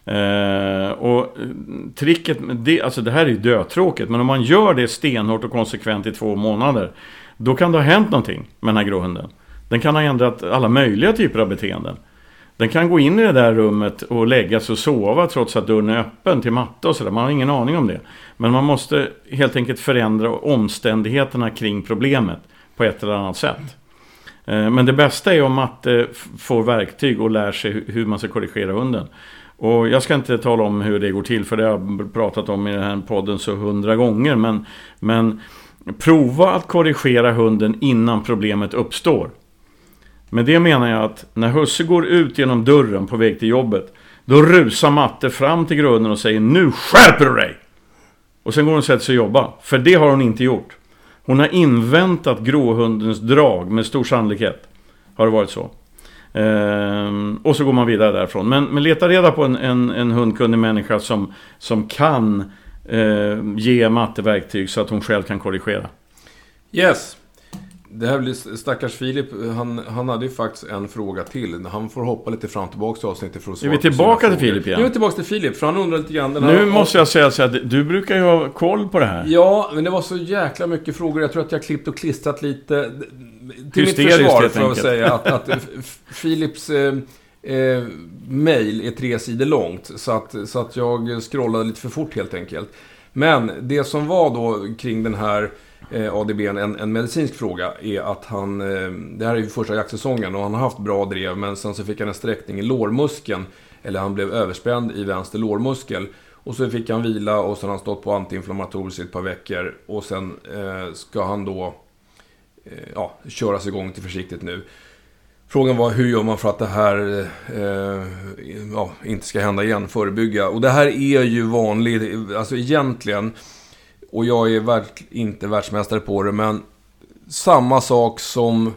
Eh, och eh, tricket, det, alltså det här är ju dötråkigt, men om man gör det stenhårt och konsekvent i två månader, då kan det ha hänt någonting med den här gråhunden. Den kan ha ändrat alla möjliga typer av beteenden. Den kan gå in i det där rummet och lägga sig och sova trots att dörren är öppen till matte och sådär. Man har ingen aning om det. Men man måste helt enkelt förändra omständigheterna kring problemet på ett eller annat sätt. Eh, men det bästa är om matte eh, får verktyg och lär sig hur man ska korrigera hunden. Och jag ska inte tala om hur det går till för det har jag pratat om i den här podden så hundra gånger. Men, men prova att korrigera hunden innan problemet uppstår. Med det menar jag att när husse går ut genom dörren på väg till jobbet. Då rusar matte fram till grunden och säger Nu skärper du dig! Och sen går hon och sätter sig och jobbar. För det har hon inte gjort. Hon har inväntat gråhundens drag med stor sannolikhet. Har det varit så. Ehm, och så går man vidare därifrån. Men, men leta reda på en, en, en hundkunnig människa som, som kan eh, ge matteverktyg så att hon själv kan korrigera. Yes. Det här blir stackars Filip, han, han hade ju faktiskt en fråga till. Han får hoppa lite fram och tillbaka till avsnittet för att svara Är vi tillbaka till Filip igen? Nu är vi tillbaka till Filip, för han undrar lite grann... nu här... måste jag säga så att du brukar ju ha koll på det här. Ja, men det var så jäkla mycket frågor. Jag tror att jag klippt och klistrat lite till mitt försvar får jag säga att, att Philips eh, eh, mail är tre sidor långt. Så att, så att jag scrollade lite för fort helt enkelt. Men det som var då kring den här eh, en, en medicinsk fråga, är att han... Eh, det här är ju första jaktsäsongen och han har haft bra drev, men sen så fick han en sträckning i lårmuskeln. Eller han blev överspänd i vänster lårmuskel. Och så fick han vila och sen har han stått på antiinflammatoriskt i ett par veckor. Och sen eh, ska han då Eh, ja, köras igång till försiktigt nu. Frågan var hur gör man för att det här eh, ja, inte ska hända igen, förebygga. Och det här är ju vanligt, alltså egentligen, och jag är verk, inte världsmästare på det, men samma sak som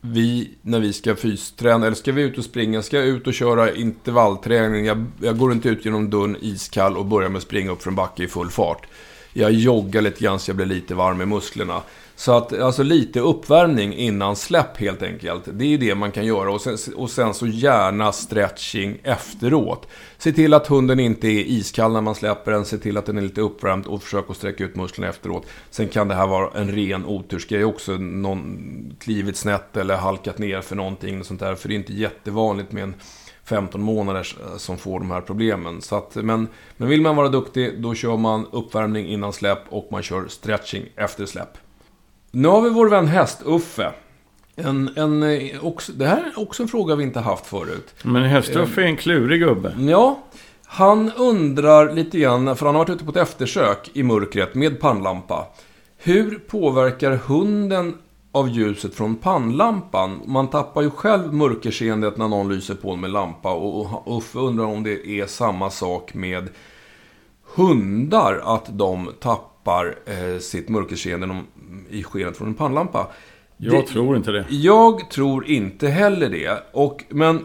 vi när vi ska fysträna, eller ska vi ut och springa, ska jag ut och köra intervallträning. Jag, jag går inte ut genom dörren iskall och börjar med att springa upp från backe i full fart. Jag joggar lite grann så jag blir lite varm i musklerna. Så att, alltså lite uppvärmning innan släpp helt enkelt. Det är ju det man kan göra. Och sen, och sen så gärna stretching efteråt. Se till att hunden inte är iskall när man släpper den. Se till att den är lite uppvärmd och försök att sträcka ut musklerna efteråt. Sen kan det här vara en ren otursgrej också. Någon klivit snett eller halkat ner för någonting. Och sånt där. För det är inte jättevanligt med en 15 månaders eh, som får de här problemen. Så att, men, men vill man vara duktig, då kör man uppvärmning innan släpp och man kör stretching efter släpp. Nu har vi vår vän Häst-Uffe. En, en, eh, också, det här är också en fråga vi inte haft förut. Men Häst-Uffe är en klurig gubbe. Ja. Han undrar lite grann, för han har varit ute på ett eftersök i mörkret med pannlampa. Hur påverkar hunden av ljuset från pannlampan? Man tappar ju själv mörkerseendet när någon lyser på med lampa. Och Uffe undrar om det är samma sak med hundar, att de tappar eh, sitt mörkerseende i skenet från en pannlampa. Jag det, tror inte det. Jag tror inte heller det. Och, men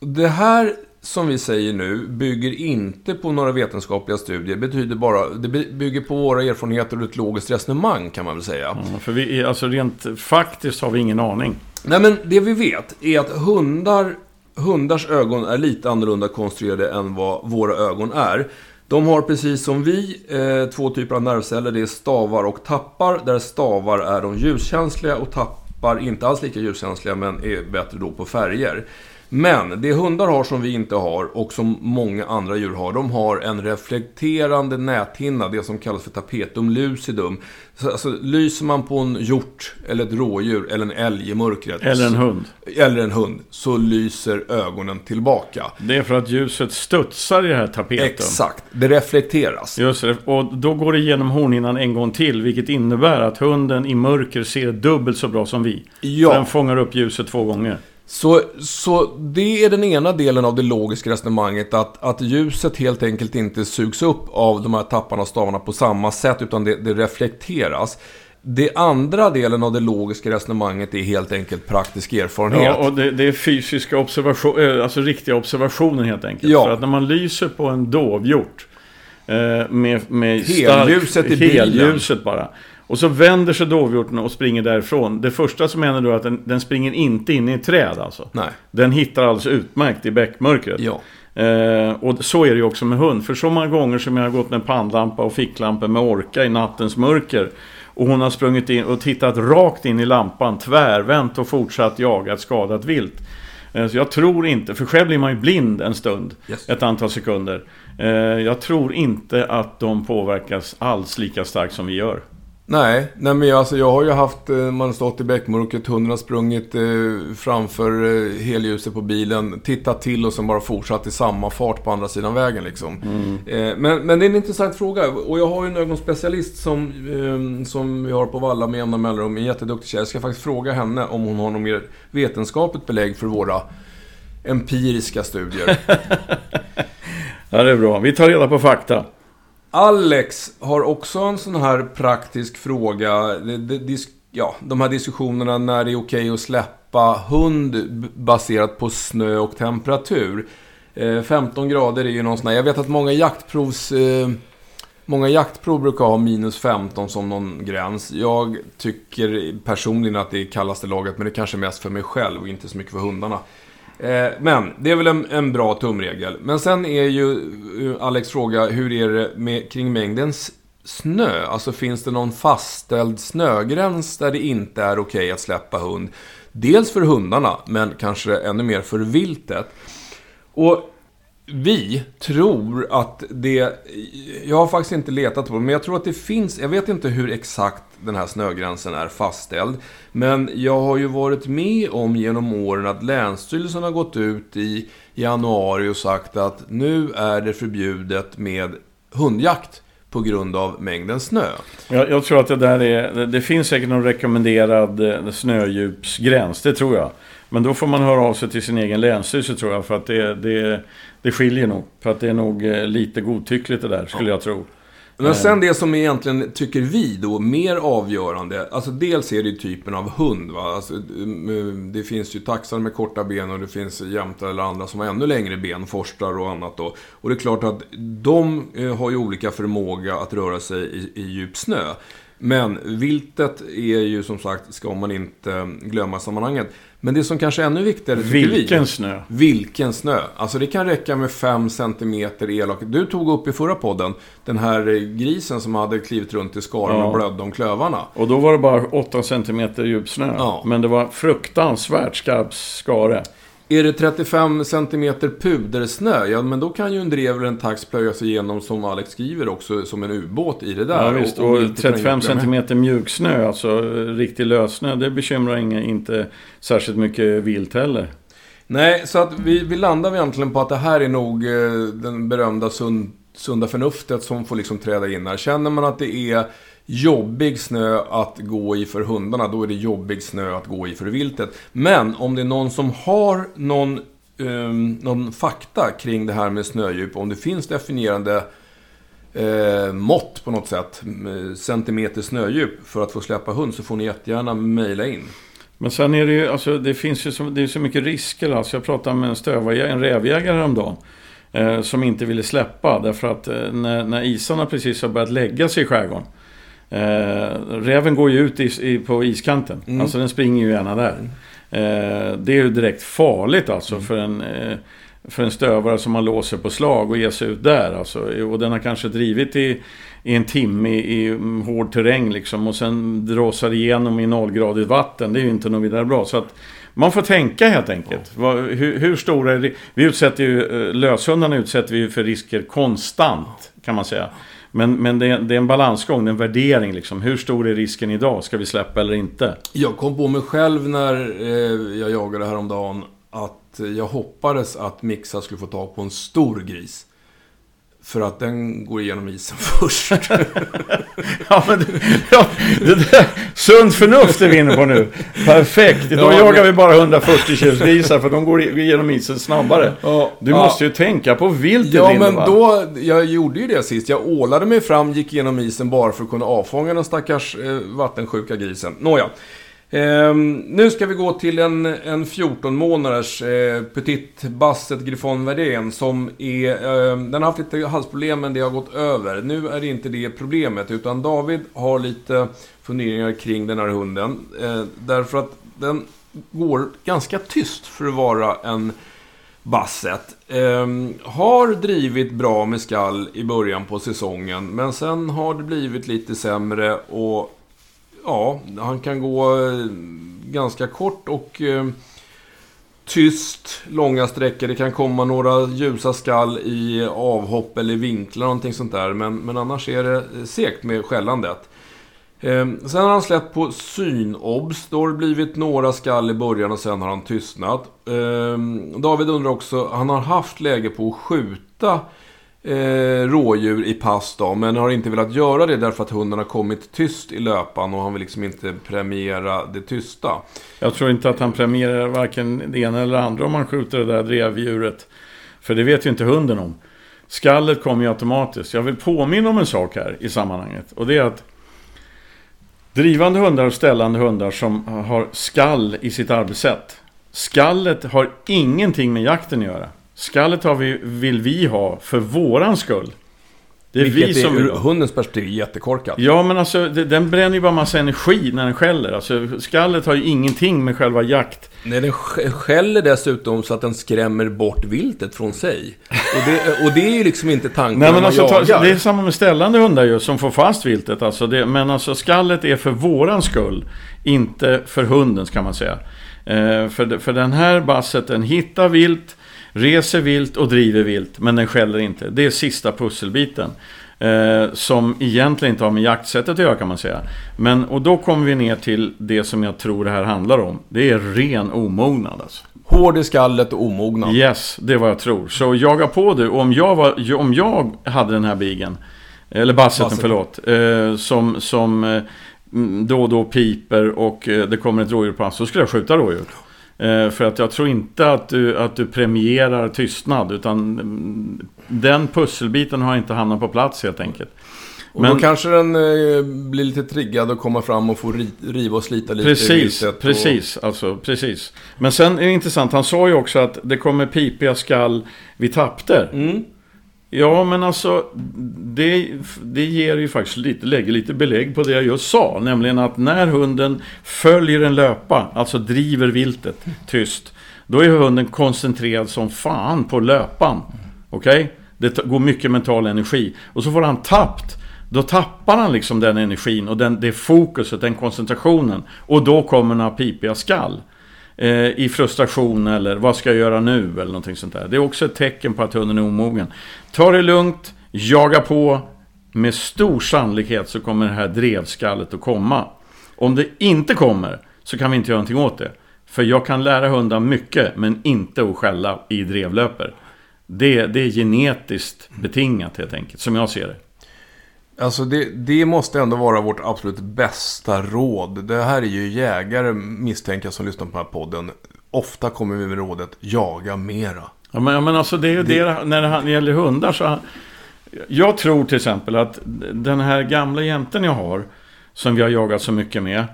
det här som vi säger nu bygger inte på några vetenskapliga studier. Det betyder bara, det bygger på våra erfarenheter och ett logiskt resonemang kan man väl säga. Ja, för vi, alltså rent faktiskt har vi ingen aning. Nej men det vi vet är att hundar, hundars ögon är lite annorlunda konstruerade än vad våra ögon är. De har precis som vi eh, två typer av nervceller. Det är stavar och tappar. Där stavar är de ljuskänsliga och tappar inte alls lika ljuskänsliga men är bättre då på färger. Men det hundar har som vi inte har och som många andra djur har, de har en reflekterande näthinna, det som kallas för tapetum lucidum. Så, alltså, lyser man på en hjort, eller ett rådjur, eller en älg i mörkret. Eller en hund. Eller en hund, så lyser ögonen tillbaka. Det är för att ljuset studsar i det här tapetum. Exakt, det reflekteras. Just det, och då går det igenom hornhinnan en gång till, vilket innebär att hunden i mörker ser dubbelt så bra som vi. Ja. Den fångar upp ljuset två gånger. Så, så det är den ena delen av det logiska resonemanget. Att, att ljuset helt enkelt inte sugs upp av de här tapparna och stavarna på samma sätt. Utan det, det reflekteras. Det andra delen av det logiska resonemanget är helt enkelt praktisk erfarenhet. Ja, och det, det är fysiska observationer, alltså riktiga observationer helt enkelt. Ja. För att när man lyser på en dovhjort eh, med, med Helljuset i bilen. helljuset bara. Och så vänder sig dovhjorten och springer därifrån. Det första som händer då är att den, den springer inte in i ett träd alltså. Nej. Den hittar alltså utmärkt i bäckmörkret. Ja. Eh, och så är det ju också med hund. För så många gånger som jag har gått med pannlampa och ficklampa med orka i nattens mörker. Och hon har sprungit in och tittat rakt in i lampan, tvärvänt och fortsatt jaga ett skadat vilt. Eh, så jag tror inte, för själv blir man ju blind en stund, Yes. ett antal sekunder. Eh, jag tror inte att de påverkas alls lika starkt som vi gör. Nej, nej men jag, alltså, jag har ju haft, eh, man har stått i bäckmörkret, hunden har sprungit eh, framför eh, helljuset på bilen, tittat till och sen bara fortsatt i samma fart på andra sidan vägen liksom. Eh, men, men det är en intressant fråga och jag har ju en ögonspecialist som, eh, som vi har på Valla med jämna mellanrum, en jätteduktig tjej. Jag ska faktiskt fråga henne om hon har något mer vetenskapligt belägg för våra empiriska studier. <laughs> Ja, det är bra. Vi tar reda på fakta. Alex har också en sån här praktisk fråga. Ja, de här diskussionerna när det är okej att släppa hund baserat på snö och temperatur. Eh, 15 grader är ju någon sån här, Jag vet att många jaktprovs... Eh, många jaktprov brukar ha minus 15 som någon gräns. Jag tycker personligen att det är kallaste laget, men det är kanske mest för mig själv och inte så mycket för hundarna. Eh, men det är väl en, en bra tumregel. Men sen är ju eh, Alex fråga, hur är det med, kring mängden snö? Alltså finns det någon fastställd snögräns där det inte är okej att släppa hund? Dels för hundarna, men kanske ännu mer för viltet. Och vi tror att det... Jag har faktiskt inte letat på det, men jag tror att det finns... Jag vet inte hur exakt den här snögränsen är fastställd. Men jag har ju varit med om genom åren att Länsstyrelsen har gått ut i januari och sagt att nu är det förbjudet med hundjakt på grund av mängden snö. Jag, jag tror att det där är... det- Det finns säkert någon rekommenderad eh, snödjupsgräns, det tror jag. Men då får man höra av sig till sin egen länsstyrelse tror jag, för att det, det, det skiljer nog. För att det är nog eh, lite godtyckligt det där, skulle jag tro. Men sen det som egentligen, tycker vi då, mer avgörande. Alltså dels är det ju typen av hund. Va? Alltså, det finns ju taxar med korta ben och det finns jämtar eller andra som har ännu längre ben, forstar och annat då. Och det är klart att de eh, har ju olika förmåga att röra sig i, i djup snö. Men viltet är ju som sagt, ska man inte glömma sammanhanget. Men det som kanske är ännu viktigare tycker vi. Vilken snö! Vilken snö! Alltså det kan räcka med 5 cm elak. Du tog upp i förra podden den här eh, grisen som hade klivit runt i skaran Ja. och blödde om klövarna. Och då var det bara 8 cm djup snö. Ja. Men det var fruktansvärt skarp skare. Är det 35 cm pudersnö, ja men då kan ju en drev eller en tax plöja sig igenom som Alex skriver också som en ubåt i det där. Ja, visst, och, kan 35 inte glömma. cm mjuksnö, alltså riktig lössnö, det bekymrar inga, inte särskilt mycket vilt heller. Nej, så att vi, vi landar egentligen på att det här är nog eh, den berömda sund, sunda förnuftet som får liksom träda in här. Känner man att det är jobbig snö att gå i för hundarna, då är det jobbig snö att gå i för viltet. Men om det är någon som har någon, ehm, någon fakta kring det här med snödjup, om det finns definierande eh, mått på något sätt, eh, centimeter snödjup för att få släppa hund, så får ni jättegärna mejla in. Men sen är det ju, alltså det finns ju så, det är så mycket risker. Alltså jag pratade med en stövare, en rävjägare häromdagen. Eh, som inte ville släppa därför att eh, när, när isarna precis har börjat lägga sig i skärgården. Eh, räven går ju ut i, i, på iskanten. Mm. Alltså den springer ju gärna där. Eh, det är ju direkt farligt alltså för en... Eh, för en stövare som låst sig på slag och ger sig ut där. Alltså. Och den har kanske drivit i, i en timme i, i mm, hård terräng liksom och sen dråsar igenom i nollgradigt vatten. Det är ju inte något vidare bra. Så att man får tänka helt enkelt. Vad, hur, hur, stora är det? Vi utsätter ju, löshundarna utsätter vi för risker konstant kan man säga. Men, men det, är, det är en balansgång, en värdering liksom. Hur stor är risken idag? Ska vi släppa eller inte? Jag kom på mig själv när eh, jag jagade häromdagen att jag hoppades att Mixa skulle få tag på en stor gris. För att den går igenom isen <laughs> först. <laughs> ja, men ja, det där, sunt förnuft är vi inne på nu. Perfekt. Då ja, jagar men... vi bara 140 kilo grisar för de går igenom isen snabbare. Ja, du måste ju tänka på viltet Ja, men va? då... Jag gjorde ju det sist. Jag ålade mig fram, gick igenom isen bara för att kunna avfånga den stackars eh, vattensjuka grisen. Nåja. Eh, nu ska vi gå till en, en 14 månaders eh, Petit Basset Griffon Verdén som är... Eh, den har haft lite halsproblem men det har gått över. Nu är det inte det problemet utan David har lite funderingar kring den här hunden. Eh, därför att den går ganska tyst för att vara en Basset. Eh, har drivit bra med skall i början på säsongen men sen har det blivit lite sämre och ja, han kan gå eh, ganska kort och eh, tyst långa sträckor. Det kan komma några ljusa skall i avhopp eller vinklar, någonting sånt där. Men, men annars är det eh, segt med skällandet. Eh, sen har han släppt på synobs. Då har det blivit några skall i början och sen har han tystnat. Eh, David undrar också, han har haft läge på att skjuta eh, rådjur i pass då, men har inte velat göra det därför att hunden har kommit tyst i löpan och han vill liksom inte premiera det tysta. Jag tror inte att han premierar varken det ena eller det andra om man skjuter det där drevdjuret. För det vet ju inte hunden om. Skallet kommer ju automatiskt. Jag vill påminna om en sak här i sammanhanget. Och det är att drivande hundar och ställande hundar som har skall i sitt arbetssätt. Skallet har ingenting med jakten att göra. Skallet har vi, vill vi ha för våran skull. Det är Vilket vi som... Är, ur hundens perspektiv jättekorkat. Ja, men alltså den bränner ju bara massa energi när den skäller. Alltså skallet har ju ingenting med själva jakt. Nej, den skäller dessutom så att den skrämmer bort viltet från sig. Och det, och det är ju liksom inte tanken Nej, men alltså, ta, Det är samma med ställande hundar ju, som får fast viltet. Alltså det, men alltså skallet är för våran skull. Inte för hundens kan man säga. Eh, för, för den här basset, den hittar vilt reser vilt och driver vilt, men den skäller inte. Det är sista pusselbiten. Eh, som egentligen inte har med jaktsättet att göra kan man säga. Men, och då kommer vi ner till det som jag tror det här handlar om. Det är ren omognad alltså. Hård i skallet och omognad. Yes, det är vad jag tror. Så jaga på du. Om jag, var, om jag hade den här bigen, eller basseten, förlåt, eh, som, som eh, då och då piper och eh, det kommer ett rådjur på så skulle jag skjuta rådjur. Eh, för att jag tror inte att du, att du premierar tystnad. Utan mm, den pusselbiten har inte hamnat på plats helt enkelt. Och Men, då kanske den eh, blir lite triggad och kommer fram och får riva och slita lite Precis, i precis, och... alltså precis. Men sen är det intressant, han sa ju också att det kommer pipiga skall vid tapter. Mm. Ja, men alltså det, det ger ju faktiskt lite, lägger lite belägg på det jag just sa. Nämligen att när hunden följer en löpa, alltså driver viltet tyst. Då är hunden koncentrerad som fan på löpan. Okej? Okay? Det går mycket mental energi. Och så får han tappt. Då tappar han liksom den energin och den, det fokuset, den koncentrationen. Och då kommer några pipiga skall Eh, i frustration eller vad ska jag göra nu eller någonting sånt där. Det är också ett tecken på att hunden är omogen. Ta det lugnt, jaga på. Med stor sannolikhet så kommer det här drevskallet att komma. Om det inte kommer så kan vi inte göra någonting åt det. För jag kan lära hundar mycket men inte att skälla i drevlöper. Det, det är genetiskt betingat helt enkelt, som jag ser det. Alltså det, det, måste ändå vara vårt absolut bästa råd. Det här är ju jägare, misstänker jag, som lyssnar på den här podden. Ofta kommer vi med rådet, jaga mera. Ja, men, men alltså det är ju det, det när det gäller hundar så... Jag tror till exempel att den här gamla jänten jag har, som vi har jagat så mycket med,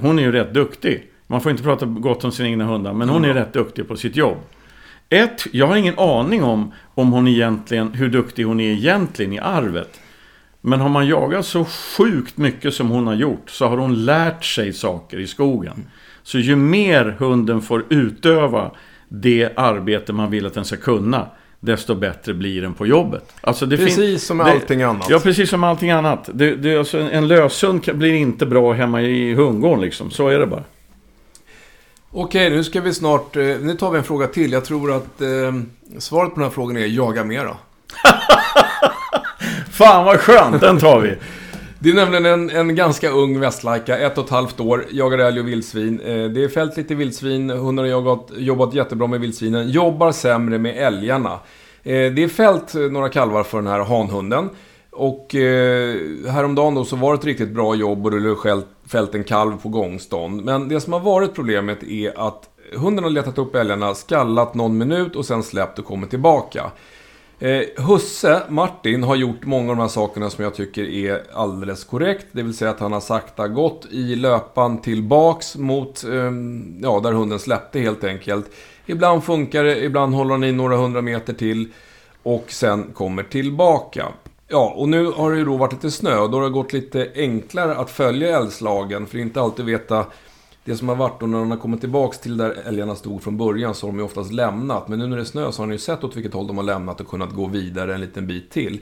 hon är ju rätt duktig. Man får inte prata gott om sina egna hundar, men hon är rätt duktig på sitt jobb. Ett, jag har ingen aning om, om hon egentligen, hur duktig hon är egentligen i arvet. Men har man jagat så sjukt mycket som hon har gjort så har hon lärt sig saker i skogen. Så ju mer hunden får utöva det arbete man vill att den ska kunna, desto bättre blir den på jobbet. Alltså det Precis som med det- allting annat. Ja, precis som allting annat. Det, det, alltså en, löshund blir inte bra hemma i hundgården liksom. Så är det bara. Okej, nu ska vi snart... Eh, nu tar vi en fråga till. Jag tror att eh, svaret på den här frågan är jaga mera. <laughs> Fan vad skönt, den tar vi. Det är nämligen en, en ganska ung västlajka, ett och ett halvt år, jagar älg och vildsvin. Eh, det är fällt lite vildsvin, hunden har jobbat, jobbat jättebra med vildsvinen, jobbar sämre med älgarna. Eh, det är fällt några kalvar för den här hanhunden. Och eh, häromdagen då så var det ett riktigt bra jobb och du skält- fällt en kalv på gångstånd. Men det som har varit problemet är att hunden har letat upp älgarna, skallat någon minut och sen släppt och kommit tillbaka. Eh, Husse, Martin, har gjort många av de här sakerna som jag tycker är alldeles korrekt. Det vill säga att han har sakta gått i löpan tillbaks mot, eh, ja, där hunden släppte helt enkelt. Ibland funkar det, ibland håller han i några hundra meter till och sen kommer tillbaka. Ja, och nu har det ju då varit lite snö och då har det gått lite enklare att följa älgslagen. För inte alltid veta det som har varit och när de har kommit tillbaks till där älgarna stod från början så har de ju oftast lämnat. Men nu när det är snö så har ni ju sett åt vilket håll de har lämnat och kunnat gå vidare en liten bit till.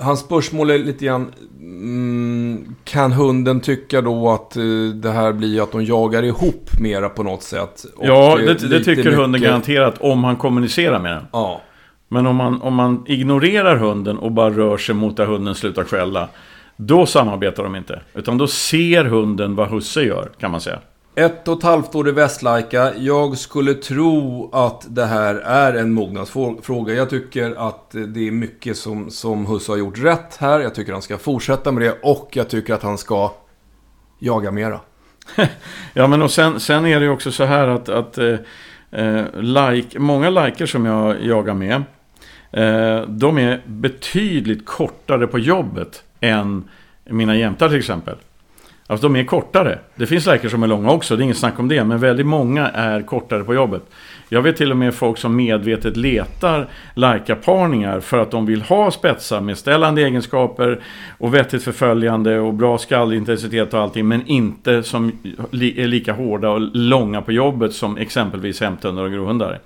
Hans spörsmål är lite grann, mm, kan hunden tycka då att eh, det här blir att de jagar ihop mera på något sätt? Ja, eh, det, det tycker hunden mycket- garanterat om han kommunicerar med den. Ja. Men om man, om man ignorerar hunden och bara rör sig mot där hunden slutar skälla. Då samarbetar de inte. Utan då ser hunden vad husse gör, kan man säga. Ett och ett halvt år i Västlaika. Jag skulle tro att det här är en mognadsfråga. Jag tycker att det är mycket som, som Husse har gjort rätt här. Jag tycker han ska fortsätta med det och jag tycker att han ska jaga mera. <laughs> Ja, men och sen, sen är det ju också så här att, att eh, eh like, många liker som jag jagar med, eh, de är betydligt kortare på jobbet än mina jämtar till exempel. Alltså de är kortare. Det finns läkare som är långa också, det är inget snack om det. Men väldigt många är kortare på jobbet. Jag vet till och med folk som medvetet letar parningar för att de vill ha spetsar med ställande egenskaper och vettigt förföljande och bra skallintensitet och allting. Men inte som är lika hårda och långa på jobbet som exempelvis hämthundar och grovhundar.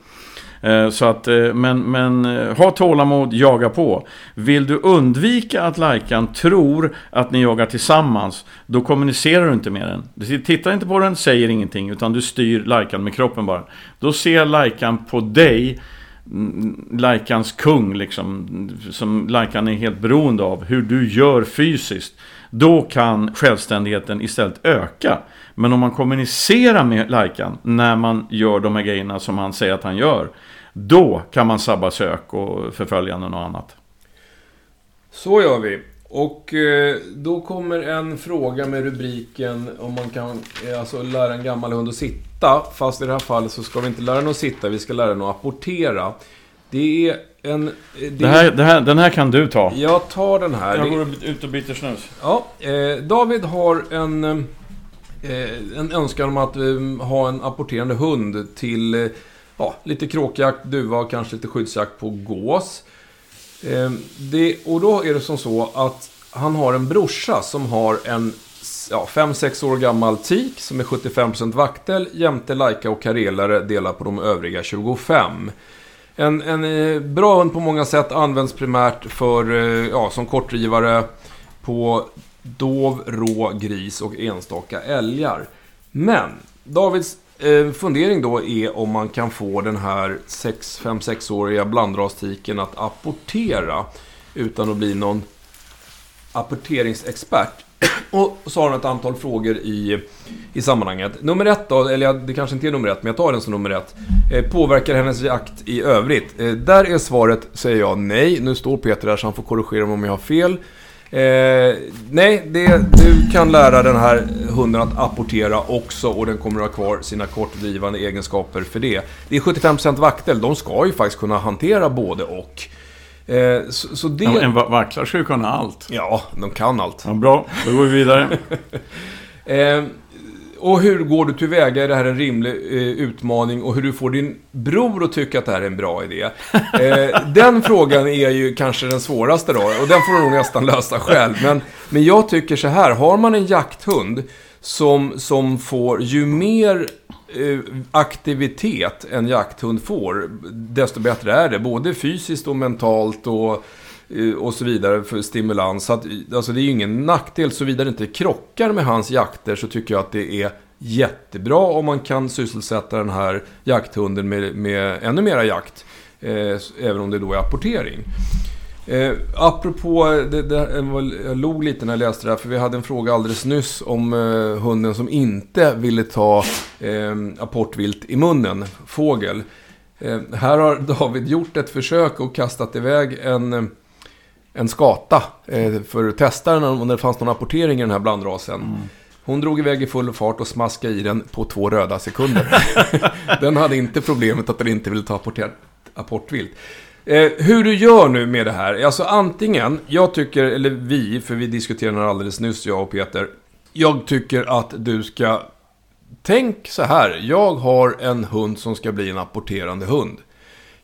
Eh, så att, eh, men, men eh, ha tålamod, jaga på. Vill du undvika att lajkan tror att ni jagar tillsammans, då kommunicerar du inte med den. Du tittar inte på den, säger ingenting, utan du styr lajkan med kroppen bara. Då ser lajkan på dig, mm, lajkans kung liksom, som lajkan är helt beroende av, hur du gör fysiskt. Då kan självständigheten istället öka. Men om man kommunicerar med lajkan när man gör de här grejerna som han säger att han gör. Då kan man sabba sök och förföljanden och annat. Så gör vi. Och eh, då kommer en fråga med rubriken om man kan eh, alltså, lära en gammal hund att sitta. Fast i det här fallet så ska vi inte lära den att sitta, vi ska lära den att apportera. Det är en... eh, Det Det här, det här, den här kan du ta. Jag tar den här. Jag Det- går ut och byter snus. Ja, eh, David har en, eh, Eh, en önskan om att ehm, ha en apporterande hund till eh, ja, lite kråkjakt, duva och kanske lite skyddsjakt på gås. Ehm, det, och då är det som så att han har en brorsa som har en ja, 5-6 år gammal tik som är 75% vaktel jämte Laika och karelare delar på de övriga 25. En, en eh, bra hund på många sätt används primärt för, ja, som kortdrivare på dov, rå, gris och enstaka älgar. Men Davids eh, fundering då är om man kan få den här 5-6-åriga blandrastiken att apportera utan att bli någon apporteringsexpert. <clears throat> Och så har han ett antal frågor i, i sammanhanget. Nummer ett då, eller det kanske inte är nummer ett, men jag tar den som nummer ett. Eh, påverkar hennes jakt i övrigt? Eh, där är svaret, säger jag, nej. Nu står Peter där så han får korrigera mig om jag har fel. Eh, nej, det, du kan lära den här hunden att apportera också och den kommer att ha kvar sina kortdrivande egenskaper för det. Det är 75% vaktel, de ska ju faktiskt kunna hantera både och. Eh, så, så det... En, en va- vacklar ska ju kunna allt. Ja, de kan allt. Ja, bra, då går vi vidare. <laughs> Eh, och hur går du tillväga? Är det här en rimlig eh, utmaning? Och hur du får din bror att tycka att det här är en bra idé? <laughs> Eh, den frågan är ju kanske den svåraste då. Och den får du nog nästan lösa själv. Men, men jag tycker så här. Har man en jakthund som, som får, ju mer eh, aktivitet en jakthund får, desto bättre är det. Både fysiskt och mentalt och, Eh, och så vidare för stimulans. Så att, alltså det är ju ingen nackdel, såvida det inte krockar med hans jakter så tycker jag att det är jättebra om man kan sysselsätta den här jakthunden med, med ännu mera jakt. Eh, även om det då är apportering. Eh, apropå, det, det, jag log lite när jag läste det här, för vi hade en fråga alldeles nyss om eh, hunden som inte ville ta eh, apportvilt i munnen, fågel. Eh, här har <laughs> David gjort ett försök och kastat iväg en, en skata eh, för att testa den om det fanns någon apportering i den här blandrasen. Mm. Hon drog iväg i full fart och smaskade i den på två röda sekunder. <laughs> den hade inte problemet att den inte ville ta apportvilt. Eh, hur du gör nu med det här, alltså antingen, jag tycker, eller vi, för vi diskuterade det alldeles nyss, jag och Peter. Jag tycker att du ska, tänk så här, jag har en hund som ska bli en apporterande hund.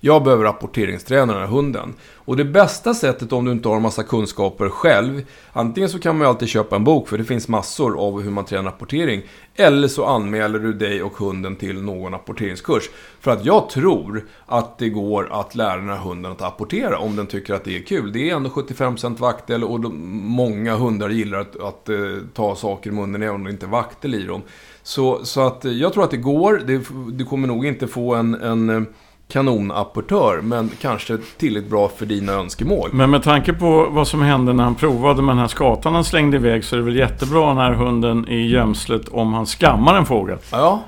Jag behöver rapporteringsträna den här hunden. Och det bästa sättet om du inte har en massa kunskaper själv, antingen så kan man ju alltid köpa en bok, för det finns massor av hur man tränar rapportering. Eller så anmäler du dig och hunden till någon rapporteringskurs. För att jag tror att det går att lära den här hunden att apportera om den tycker att det är kul. Det är ändå 75% vaktel och många hundar gillar att, att, eh, ta saker i munnen även om det inte är vaktel i dem. Så, så att eh, jag tror att det går. Det, du kommer nog inte få en, en eh, kanonapportör, men kanske tillräckligt bra för dina önskemål. Men med tanke på vad som hände när han provade med den här skatan han slängde iväg så är det väl jättebra den här hunden i gömslet om han skammar en fågel. Ja.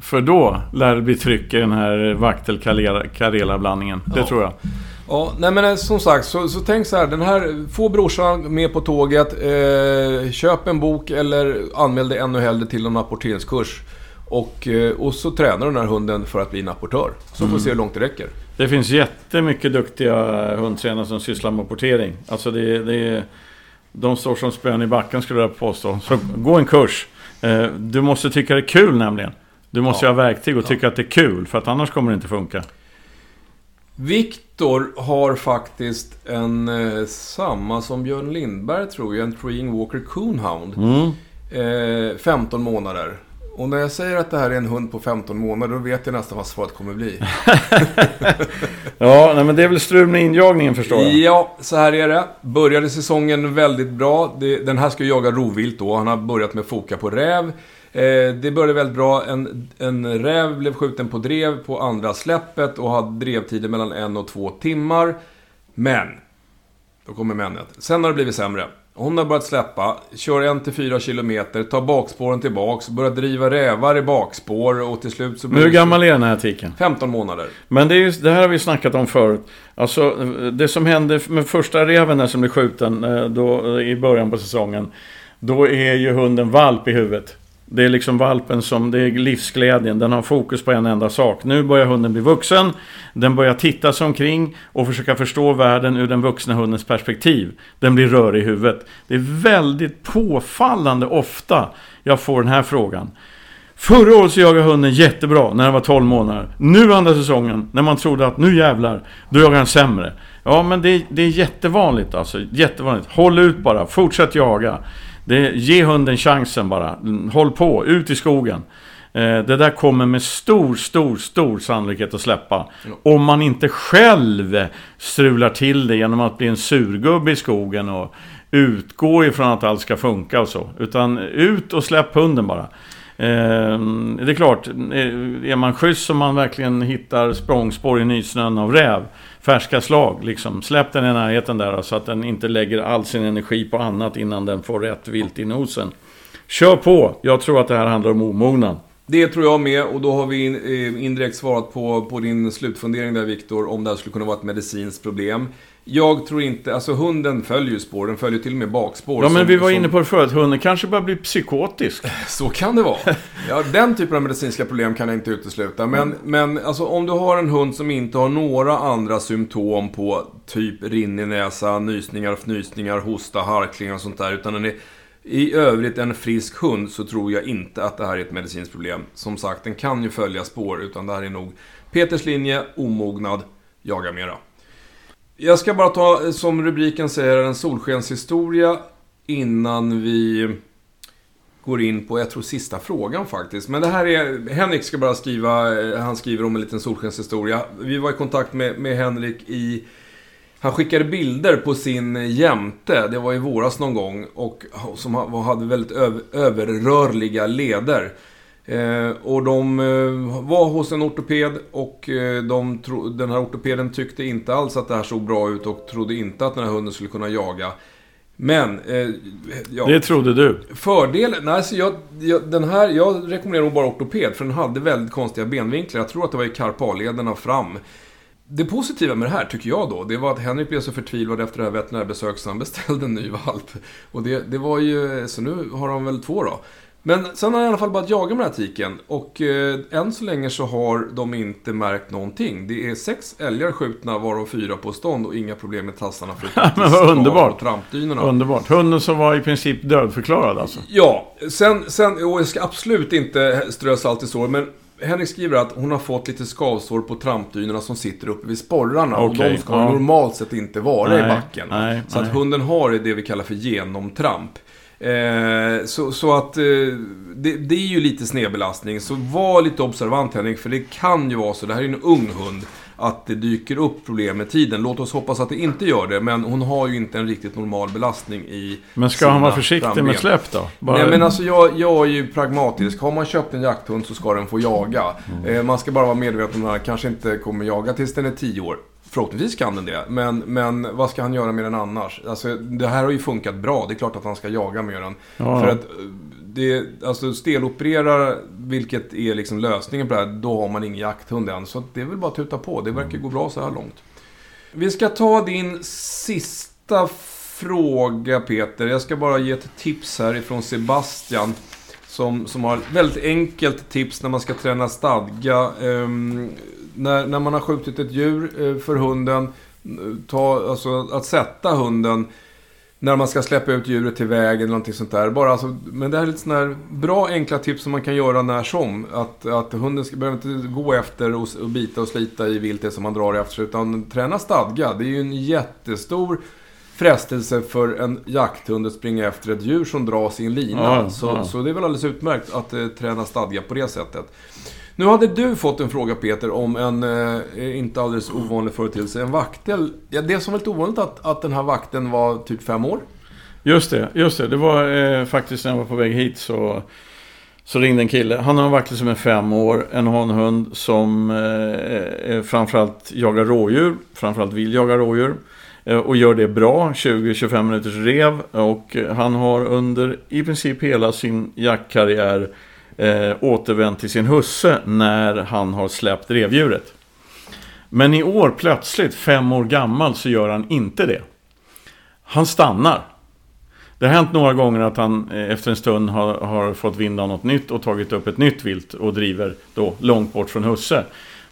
För då lär det bli tryck i den här vaktel-karela-blandningen. Det ja. tror jag. Ja, nej men eh, som sagt, så, så tänk så här. Den här, få brorsan med på tåget. Eh, köp en bok eller anmäl dig ännu hellre till en apporteringskurs. Och, eh, och så tränar den här hunden för att bli en apportör. Så får vi se hur långt det räcker. Det finns jättemycket duktiga hundtränare som sysslar med apportering. Alltså det, det de står som spön i backen skulle jag påstå. Så gå en kurs. Eh, du måste tycka det är kul nämligen. Du måste ja. ha verktyg och tycka ja. att det är kul. För att annars kommer det inte funka. Viktor har faktiskt en eh, samma som Björn Lindberg tror jag. En Treeing Walker Coonhound. Mm. Eh, 15 månader. Och när jag säger att det här är en hund på 15 månader, då vet jag nästan vad svaret kommer bli. <laughs> ja, nej, men det är väl strul med injagningen förstår jag. Ja, så här är det. Började säsongen väldigt bra. Den här ska ju jaga rovvilt då. Han har börjat med foka på räv. Eh, det började väldigt bra. En, en räv blev skjuten på drev på andra släppet och hade drevtider mellan en och två timmar. Men, då kommer mennet. Sen har det blivit sämre. Hon har börjat släppa, kör 1-4 kilometer, tar bakspåren tillbaks, börjar driva rävar i bakspår och till slut så... Men hur gammal är den här tiken? 15 månader. Men det, är just, det här har vi snackat om förut. Alltså, det som hände med första reven som blev skjuten eh, då, i början på säsongen. Då är ju hunden valp i huvudet. Det är liksom valpen som, det är livsglädjen. Den har fokus på en enda sak. Nu börjar hunden bli vuxen. Den börjar titta sig omkring och försöka förstå världen ur den vuxna hundens perspektiv. Den blir rörig i huvudet. Det är väldigt påfallande ofta jag får den här frågan. Förra året så jagade hunden jättebra när den var 12 månader. Nu andra säsongen, när man trodde att nu jävlar, då jagar den sämre. Ja, men det, det är jättevanligt alltså. Jättevanligt. Håll ut bara, fortsätt jaga. Det, ge hunden chansen bara. Håll på, ut i skogen. Eh, det där kommer med stor, stor, stor sannolikhet att släppa. Om man inte själv strular till det genom att bli en surgubbe i skogen och utgå ifrån att allt ska funka och så. Utan ut och släpp hunden bara. Eh, det är klart, är man schysst om man verkligen hittar språngspår i nysnön av räv färska slag. Liksom. Släpp den i närheten där så att den inte lägger all sin energi på annat innan den får rätt vilt i nosen. Kör på! Jag tror att det här handlar om omognad. Det tror jag med och då har vi eh, indirekt svarat på, på din slutfundering där Viktor, om det här skulle kunna vara ett medicinskt problem. Jag tror inte, alltså hunden följer ju spår, den följer till och med bakspår. Ja men som, vi var som... inne på det förut, hunden kanske börjar bli psykotisk. <laughs> Så kan det vara. Ja, den typen av medicinska problem kan jag inte utesluta. Men, mm. men alltså, om du har en hund som inte har några andra symptom på typ rinnig näsa, nysningar, fnysningar, hosta, harklingar och sånt där. Utan den är i övrigt en frisk hund så tror jag inte att det här är ett medicinskt problem. Som sagt, den kan ju följa spår, utan det här är nog Peters linje, omognad, jaga mera. Jag ska bara ta, som rubriken säger, en solskenshistoria innan vi går in på, jag tror sista frågan faktiskt. Men det här är, Henrik ska bara skriva, eh, han skriver om en liten solskenshistoria. Vi var i kontakt med, med Henrik i han skickade bilder på sin jämte, det var i våras någon gång, och som hade väldigt över, överrörliga leder. Eh, och de eh, var hos en ortoped och eh, de tro, den här ortopeden tyckte inte alls att det här såg bra ut och trodde inte att den här hunden skulle kunna jaga. Men... Eh, ja, det trodde du? Fördelen... Nej, alltså jag, jag, den här, jag rekommenderar nog bara ortoped för den hade väldigt konstiga benvinklar. Jag tror att det var i karpallederna fram. Det positiva med det här, tycker jag då, det var att Henrik blev så förtvivlad efter det här veterinärbesöket så han beställde en ny valp. Och det, det var ju... Så nu har han väl två då. Men sen har jag i alla fall börjat jaga med den här tiken. Och eh, än så länge så har de inte märkt någonting. Det är sex älgar skjutna, varav fyra på stånd och inga problem med tassarna förutom <laughs> underbart! trampdynorna. Underbart. Hunden som var i princip dödförklarad alltså? Ja, sen, sen och jag ska absolut inte strö salt i sår, men Henrik skriver att hon har fått lite skavsår på trampdynorna som sitter uppe vid sporrarna. Okay, och de ska ja. normalt sett inte vara nej, i backen. Nej, så nej. att hunden har det vi kallar för genomtramp. Eh, så, så, att eh, det, det, är ju lite snedbelastning. Så var lite observant Henrik, för det kan ju vara så. Det här är en ung hund. Att det dyker upp problem med tiden. Låt oss hoppas att det inte gör det. Men hon har ju inte en riktigt normal belastning i Men ska han vara försiktig framben. med släpp då? Bara... Nej men alltså jag, jag är ju pragmatisk. Har man köpt en jakthund så ska den få jaga. Mm. Eh, man ska bara vara medveten om att den kanske inte kommer jaga tills den är 10 år. Förhoppningsvis kan den det. Men, men vad ska han göra med den annars? Alltså, det här har ju funkat bra. Det är klart att han ska jaga med den. Ja. För att eh, det, alltså steloperera, vilket är liksom lösningen på det här, då har man ingen jakthund än. Så det är väl bara att tuta på. Det verkar gå bra så här långt. Vi ska ta din sista fråga Peter. Jag ska bara ge ett tips här ifrån Sebastian. Som, som har ett väldigt enkelt tips när man ska träna stadga. Um, när, när man har skjutit ett djur eh, för hunden, ta, alltså att sätta hunden när man ska släppa ut djuret till vägen eller någonting sånt där. Bara alltså, men det här är lite sådana här bra enkla tips som man kan göra när som. Att, att hunden ska, behöver inte gå efter och, och bita och slita i viltet som man drar efter. Utan träna stadga. Det är ju en jättestor frestelse för en jakthund att springa efter ett djur som dras i en lina. Ja, så, ja. så det är väl alldeles utmärkt att eh, träna stadga på det sättet. Nu hade du fått en fråga Peter om en eh, inte alldeles ovanlig företeelse. En vaktel. Ja, det som var lite ovanligt att, att den här vakten var typ fem år. Just det, just det. Det var eh, faktiskt när jag var på väg hit så, så ringde en kille. Han har en vaktel som är fem år. En hanhund som eh, eh framförallt jagar rådjur. Framförallt vill jaga rådjur. Eh, och gör det bra, 20-25 minuters rev. Och han har under i princip hela sin jaktkarriär eh, återvänt till sin husse när han har släppt revdjuret. Men i år plötsligt, fem år gammal, så gör han inte det. Han stannar. Det har hänt några gånger att han eh, efter en stund har, har fått vind av något nytt och tagit upp ett nytt vilt och driver då långt bort från husse.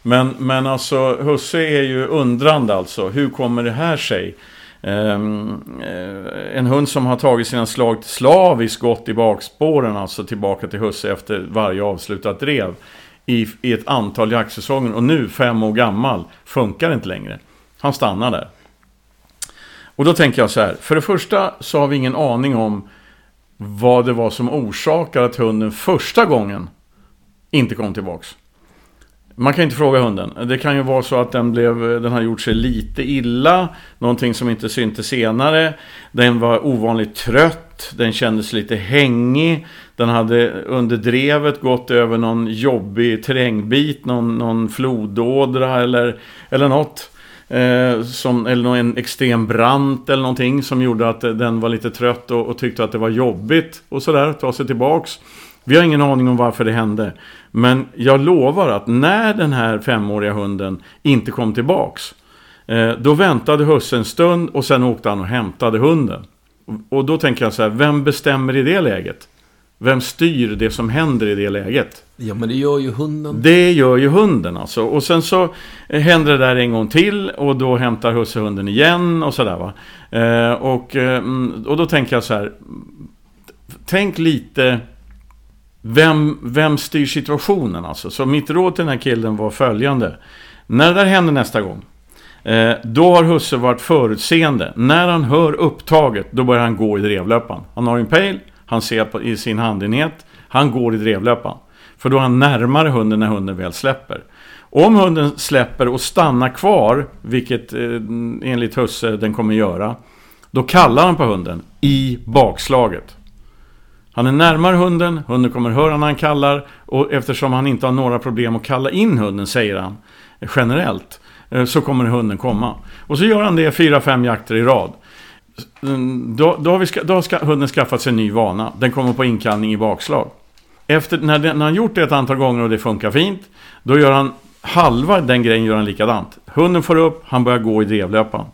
Men, men alltså husse är ju undrande alltså. Hur kommer det här sig? Ehm, eh, en hund som har tagit sina slag slaviskt gått i bakspåren, alltså tillbaka till husse efter varje avslutat drev. I, i ett antal jaktsäsonger och nu, fem år gammal, funkar inte längre. Han stannar där. Och då tänker jag så här, för det första så har vi ingen aning om vad det var som orsakade att hunden första gången inte kom tillbaks. Man kan inte fråga hunden. Det kan ju vara så att den, blev, den har gjort sig lite illa. Någonting som inte syntes senare. Den var ovanligt trött. Den kändes lite hängig. Den hade under drevet gått över någon jobbig terrängbit. Någon, någon flodådra eller, eller något. Eh, som, eller någon extrem brant eller någonting som gjorde att den var lite trött och, och tyckte att det var jobbigt och sådär, ta sig tillbaks. Vi har ingen aning om varför det hände. Men jag lovar att när den här femåriga hunden inte kom tillbaks. Eh, då väntade husse en stund och sen åkte han och hämtade hunden. Och då tänker jag så här, vem bestämmer i det läget? Vem styr det som händer i det läget? Ja, men det gör ju hunden. Det gör ju hunden alltså. Och sen så eh, händer det där en gång till och då hämtar husse hunden igen och sådär va. Eh, och, mm, och då tänker jag så här. Tänk lite vem, vem styr situationen alltså? Så mitt råd till den här killen var följande. När det där händer nästa gång. Eh, då har husse varit förutseende. När han hör upptaget, då börjar han gå i drevlöpan. Han har en pejl, han ser på, i sin handenhet, han går i drevlöpan. För då är han närmare hunden när hunden väl släpper. Om hunden släpper och stannar kvar, vilket eh, enligt husse den kommer göra, då kallar han på hunden i bakslaget. Han är närmare hunden, hunden kommer höra när han kallar och eftersom han inte har några problem att kalla in hunden, säger han generellt, eh, så kommer hunden komma. Och så gör han det fyra, fem jakter i rad. Mm, då, då, har, vi, då har hunden skaffat sig en ny vana. Den kommer på inkallning i bakslag. Efter, när, den, när han gjort det ett antal gånger och det funkar fint, då gör han halva den grejen gör han likadant. Hunden får upp, han börjar gå i drevlöpan.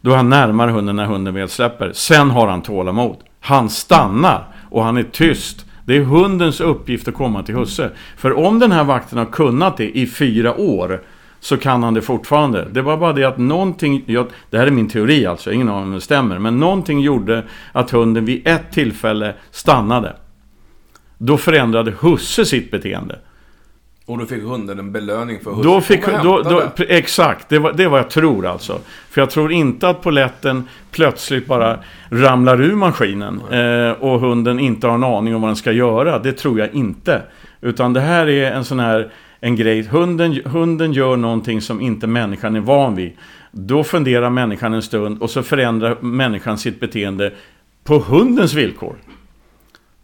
Då är han närmare hunden när hunden väl släpper. Sen har han tålamod. Han stannar och han är tyst. Det är hundens uppgift att komma till husse. För om den här vakten har kunnat det i fyra år så kan han det fortfarande. Det var bara det att någonting, jag, det här är min teori alltså, ingen aning om det stämmer, men någonting gjorde att hunden vid ett tillfälle stannade. Då förändrade husse sitt beteende. Och då fick hunden en belöning för husse. Då fick, då, då, exakt, det var, det var jag tror alltså. För jag tror inte att poletten plötsligt bara ramlar ur maskinen eh, och hunden inte har en aning om vad den ska göra. Det tror jag inte. Utan det här är en sån här en grej. Hunden, hunden gör någonting som inte människan är van vid. Då funderar människan en stund och så förändrar människan sitt beteende på hundens villkor.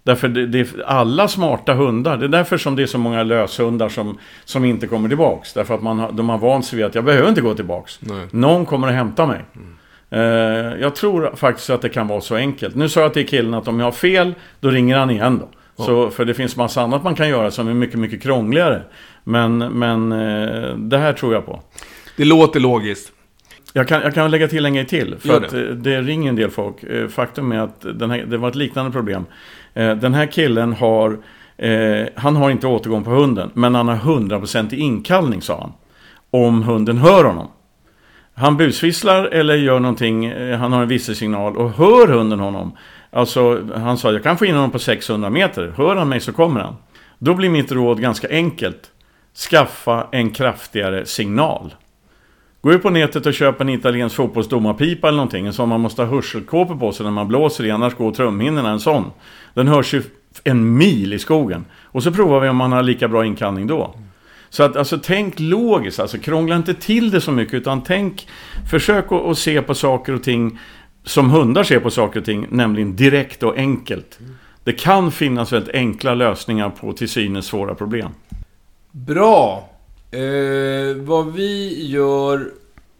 Därför det, det, alla smarta hundar, det är därför som det är så många löshundar som, som inte kommer tillbaks. Därför att man de har vant sig vid att jag behöver inte gå tillbaks. Nej. Någon kommer att hämta mig. Mm. Uh, jag tror faktiskt att det kan vara så enkelt. Nu sa jag till killen att om jag har fel, då ringer han igen då. Ja. Så, för det finns massa annat man kan göra som är mycket, mycket krångligare. Men, men uh, det här tror jag på. Det låter logiskt. Jag kan, jag kan lägga till en grej till. För det. att eh, det ringer en del folk. Faktum är att här, det var ett liknande problem. Eh, den här killen har, eh, han har inte återgång på hunden, men han har 100% inkallning sa han. Om hunden hör honom. Han busvisslar eller gör någonting, eh, han har en visselsignal och hör hunden honom. Alltså, han sa jag kan få in honom på 600 meter, hör han mig så kommer han. Då blir mitt råd ganska enkelt. Skaffa en kraftigare signal. Gå ut på nätet och köp en italiensk fotbollsdomarpipa eller någonting. En sån man måste ha hörselkåpor på sig när man blåser i, annars går trumhinnorna en sån. Den hörs ju en mil i skogen. Och så provar vi om man har lika bra inkallning då. Så att alltså tänk logiskt, alltså krångla inte till det så mycket utan tänk, försök att, att se på saker och ting som hundar ser på saker och ting, nämligen direkt och enkelt. Det kan finnas väldigt enkla lösningar på till synes svåra problem. Bra! Eh, vad vi gör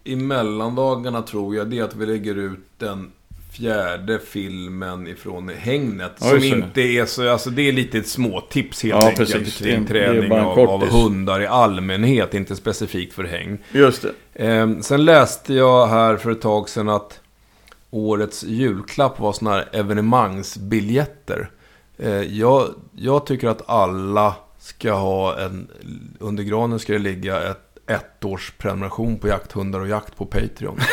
i mellandagarna tror jag, det är att vi lägger ut den fjärde filmen ifrån Hängnet. Ja, som inte är så, alltså det är lite ett småtips helt ja, enkelt. Precis. Kring träning av, av, hundar i allmänhet, inte specifikt för häng. Just det. Eh, sen läste jag här för ett tag sedan att årets julklapp var sådana här evenemangsbiljetter. Eh, jag, jag tycker att alla ska ha en... Under granen ska det ligga ett ett års prenumeration på jakthundar och jakt på Patreon. <laughs>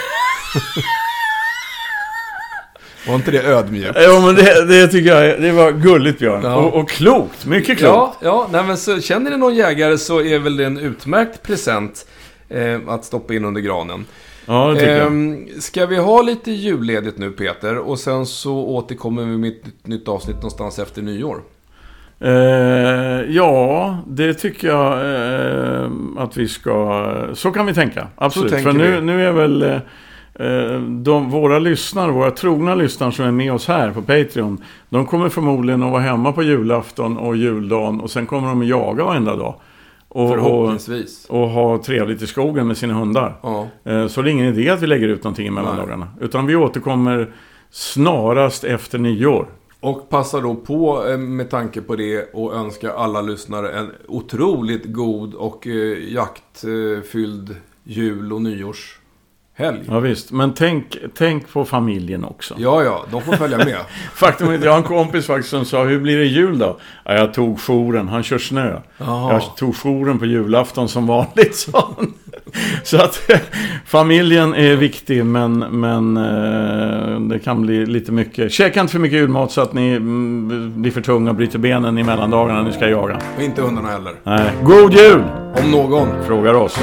Var inte det ödmjukt? Jo, men det, det tycker jag det var gulligt Björn. Ja. Och, och, klokt. Mycket klokt. Ja, ja nej, men så, känner ni någon jägare så är väl det en utmärkt present eh, att stoppa in under granen. Ja, det tycker eh, jag. Ehm, ska vi ha lite julledigt nu Peter? Och sen så återkommer vi med ett nytt avsnitt någonstans efter nyår. Eh, ja, det tycker jag eh, att vi ska... Så kan vi tänka. Absolut. För nu, nu är väl eh, de, våra lyssnare, våra trogna lyssnare som är med oss här på Patreon. De kommer förmodligen att vara hemma på julafton och juldagen och sen kommer de att jaga varenda dag. Och, Förhoppningsvis. Och, och, ha trevligt i skogen med sina hundar. Ja. Eh, så det är ingen idé att vi lägger ut någonting i mellandagarna. Utan vi återkommer snarast efter nyår. Och passar då på eh, med tanke på det och önskar alla lyssnare en otroligt god och eh, jaktfylld jul och nyårs helg. Ja visst, men tänk, tänk på familjen också. Ja, ja, de får följa med. <laughs> Faktum är att jag har en kompis faktiskt som sa, hur blir det jul då? Ja, jag tog jouren, han kör snö. Aha. Jag tog jouren på julafton som vanligt, <laughs> sa han. Så att <laughs> familjen är viktig, men, men eh, det kan bli lite mycket. Käka inte för mycket julmat så att ni mm, blir för tunga och bryter benen i mellandagarna när ni ska jaga. Och inte hundarna heller. Nej. God jul! Om någon. Frågar oss.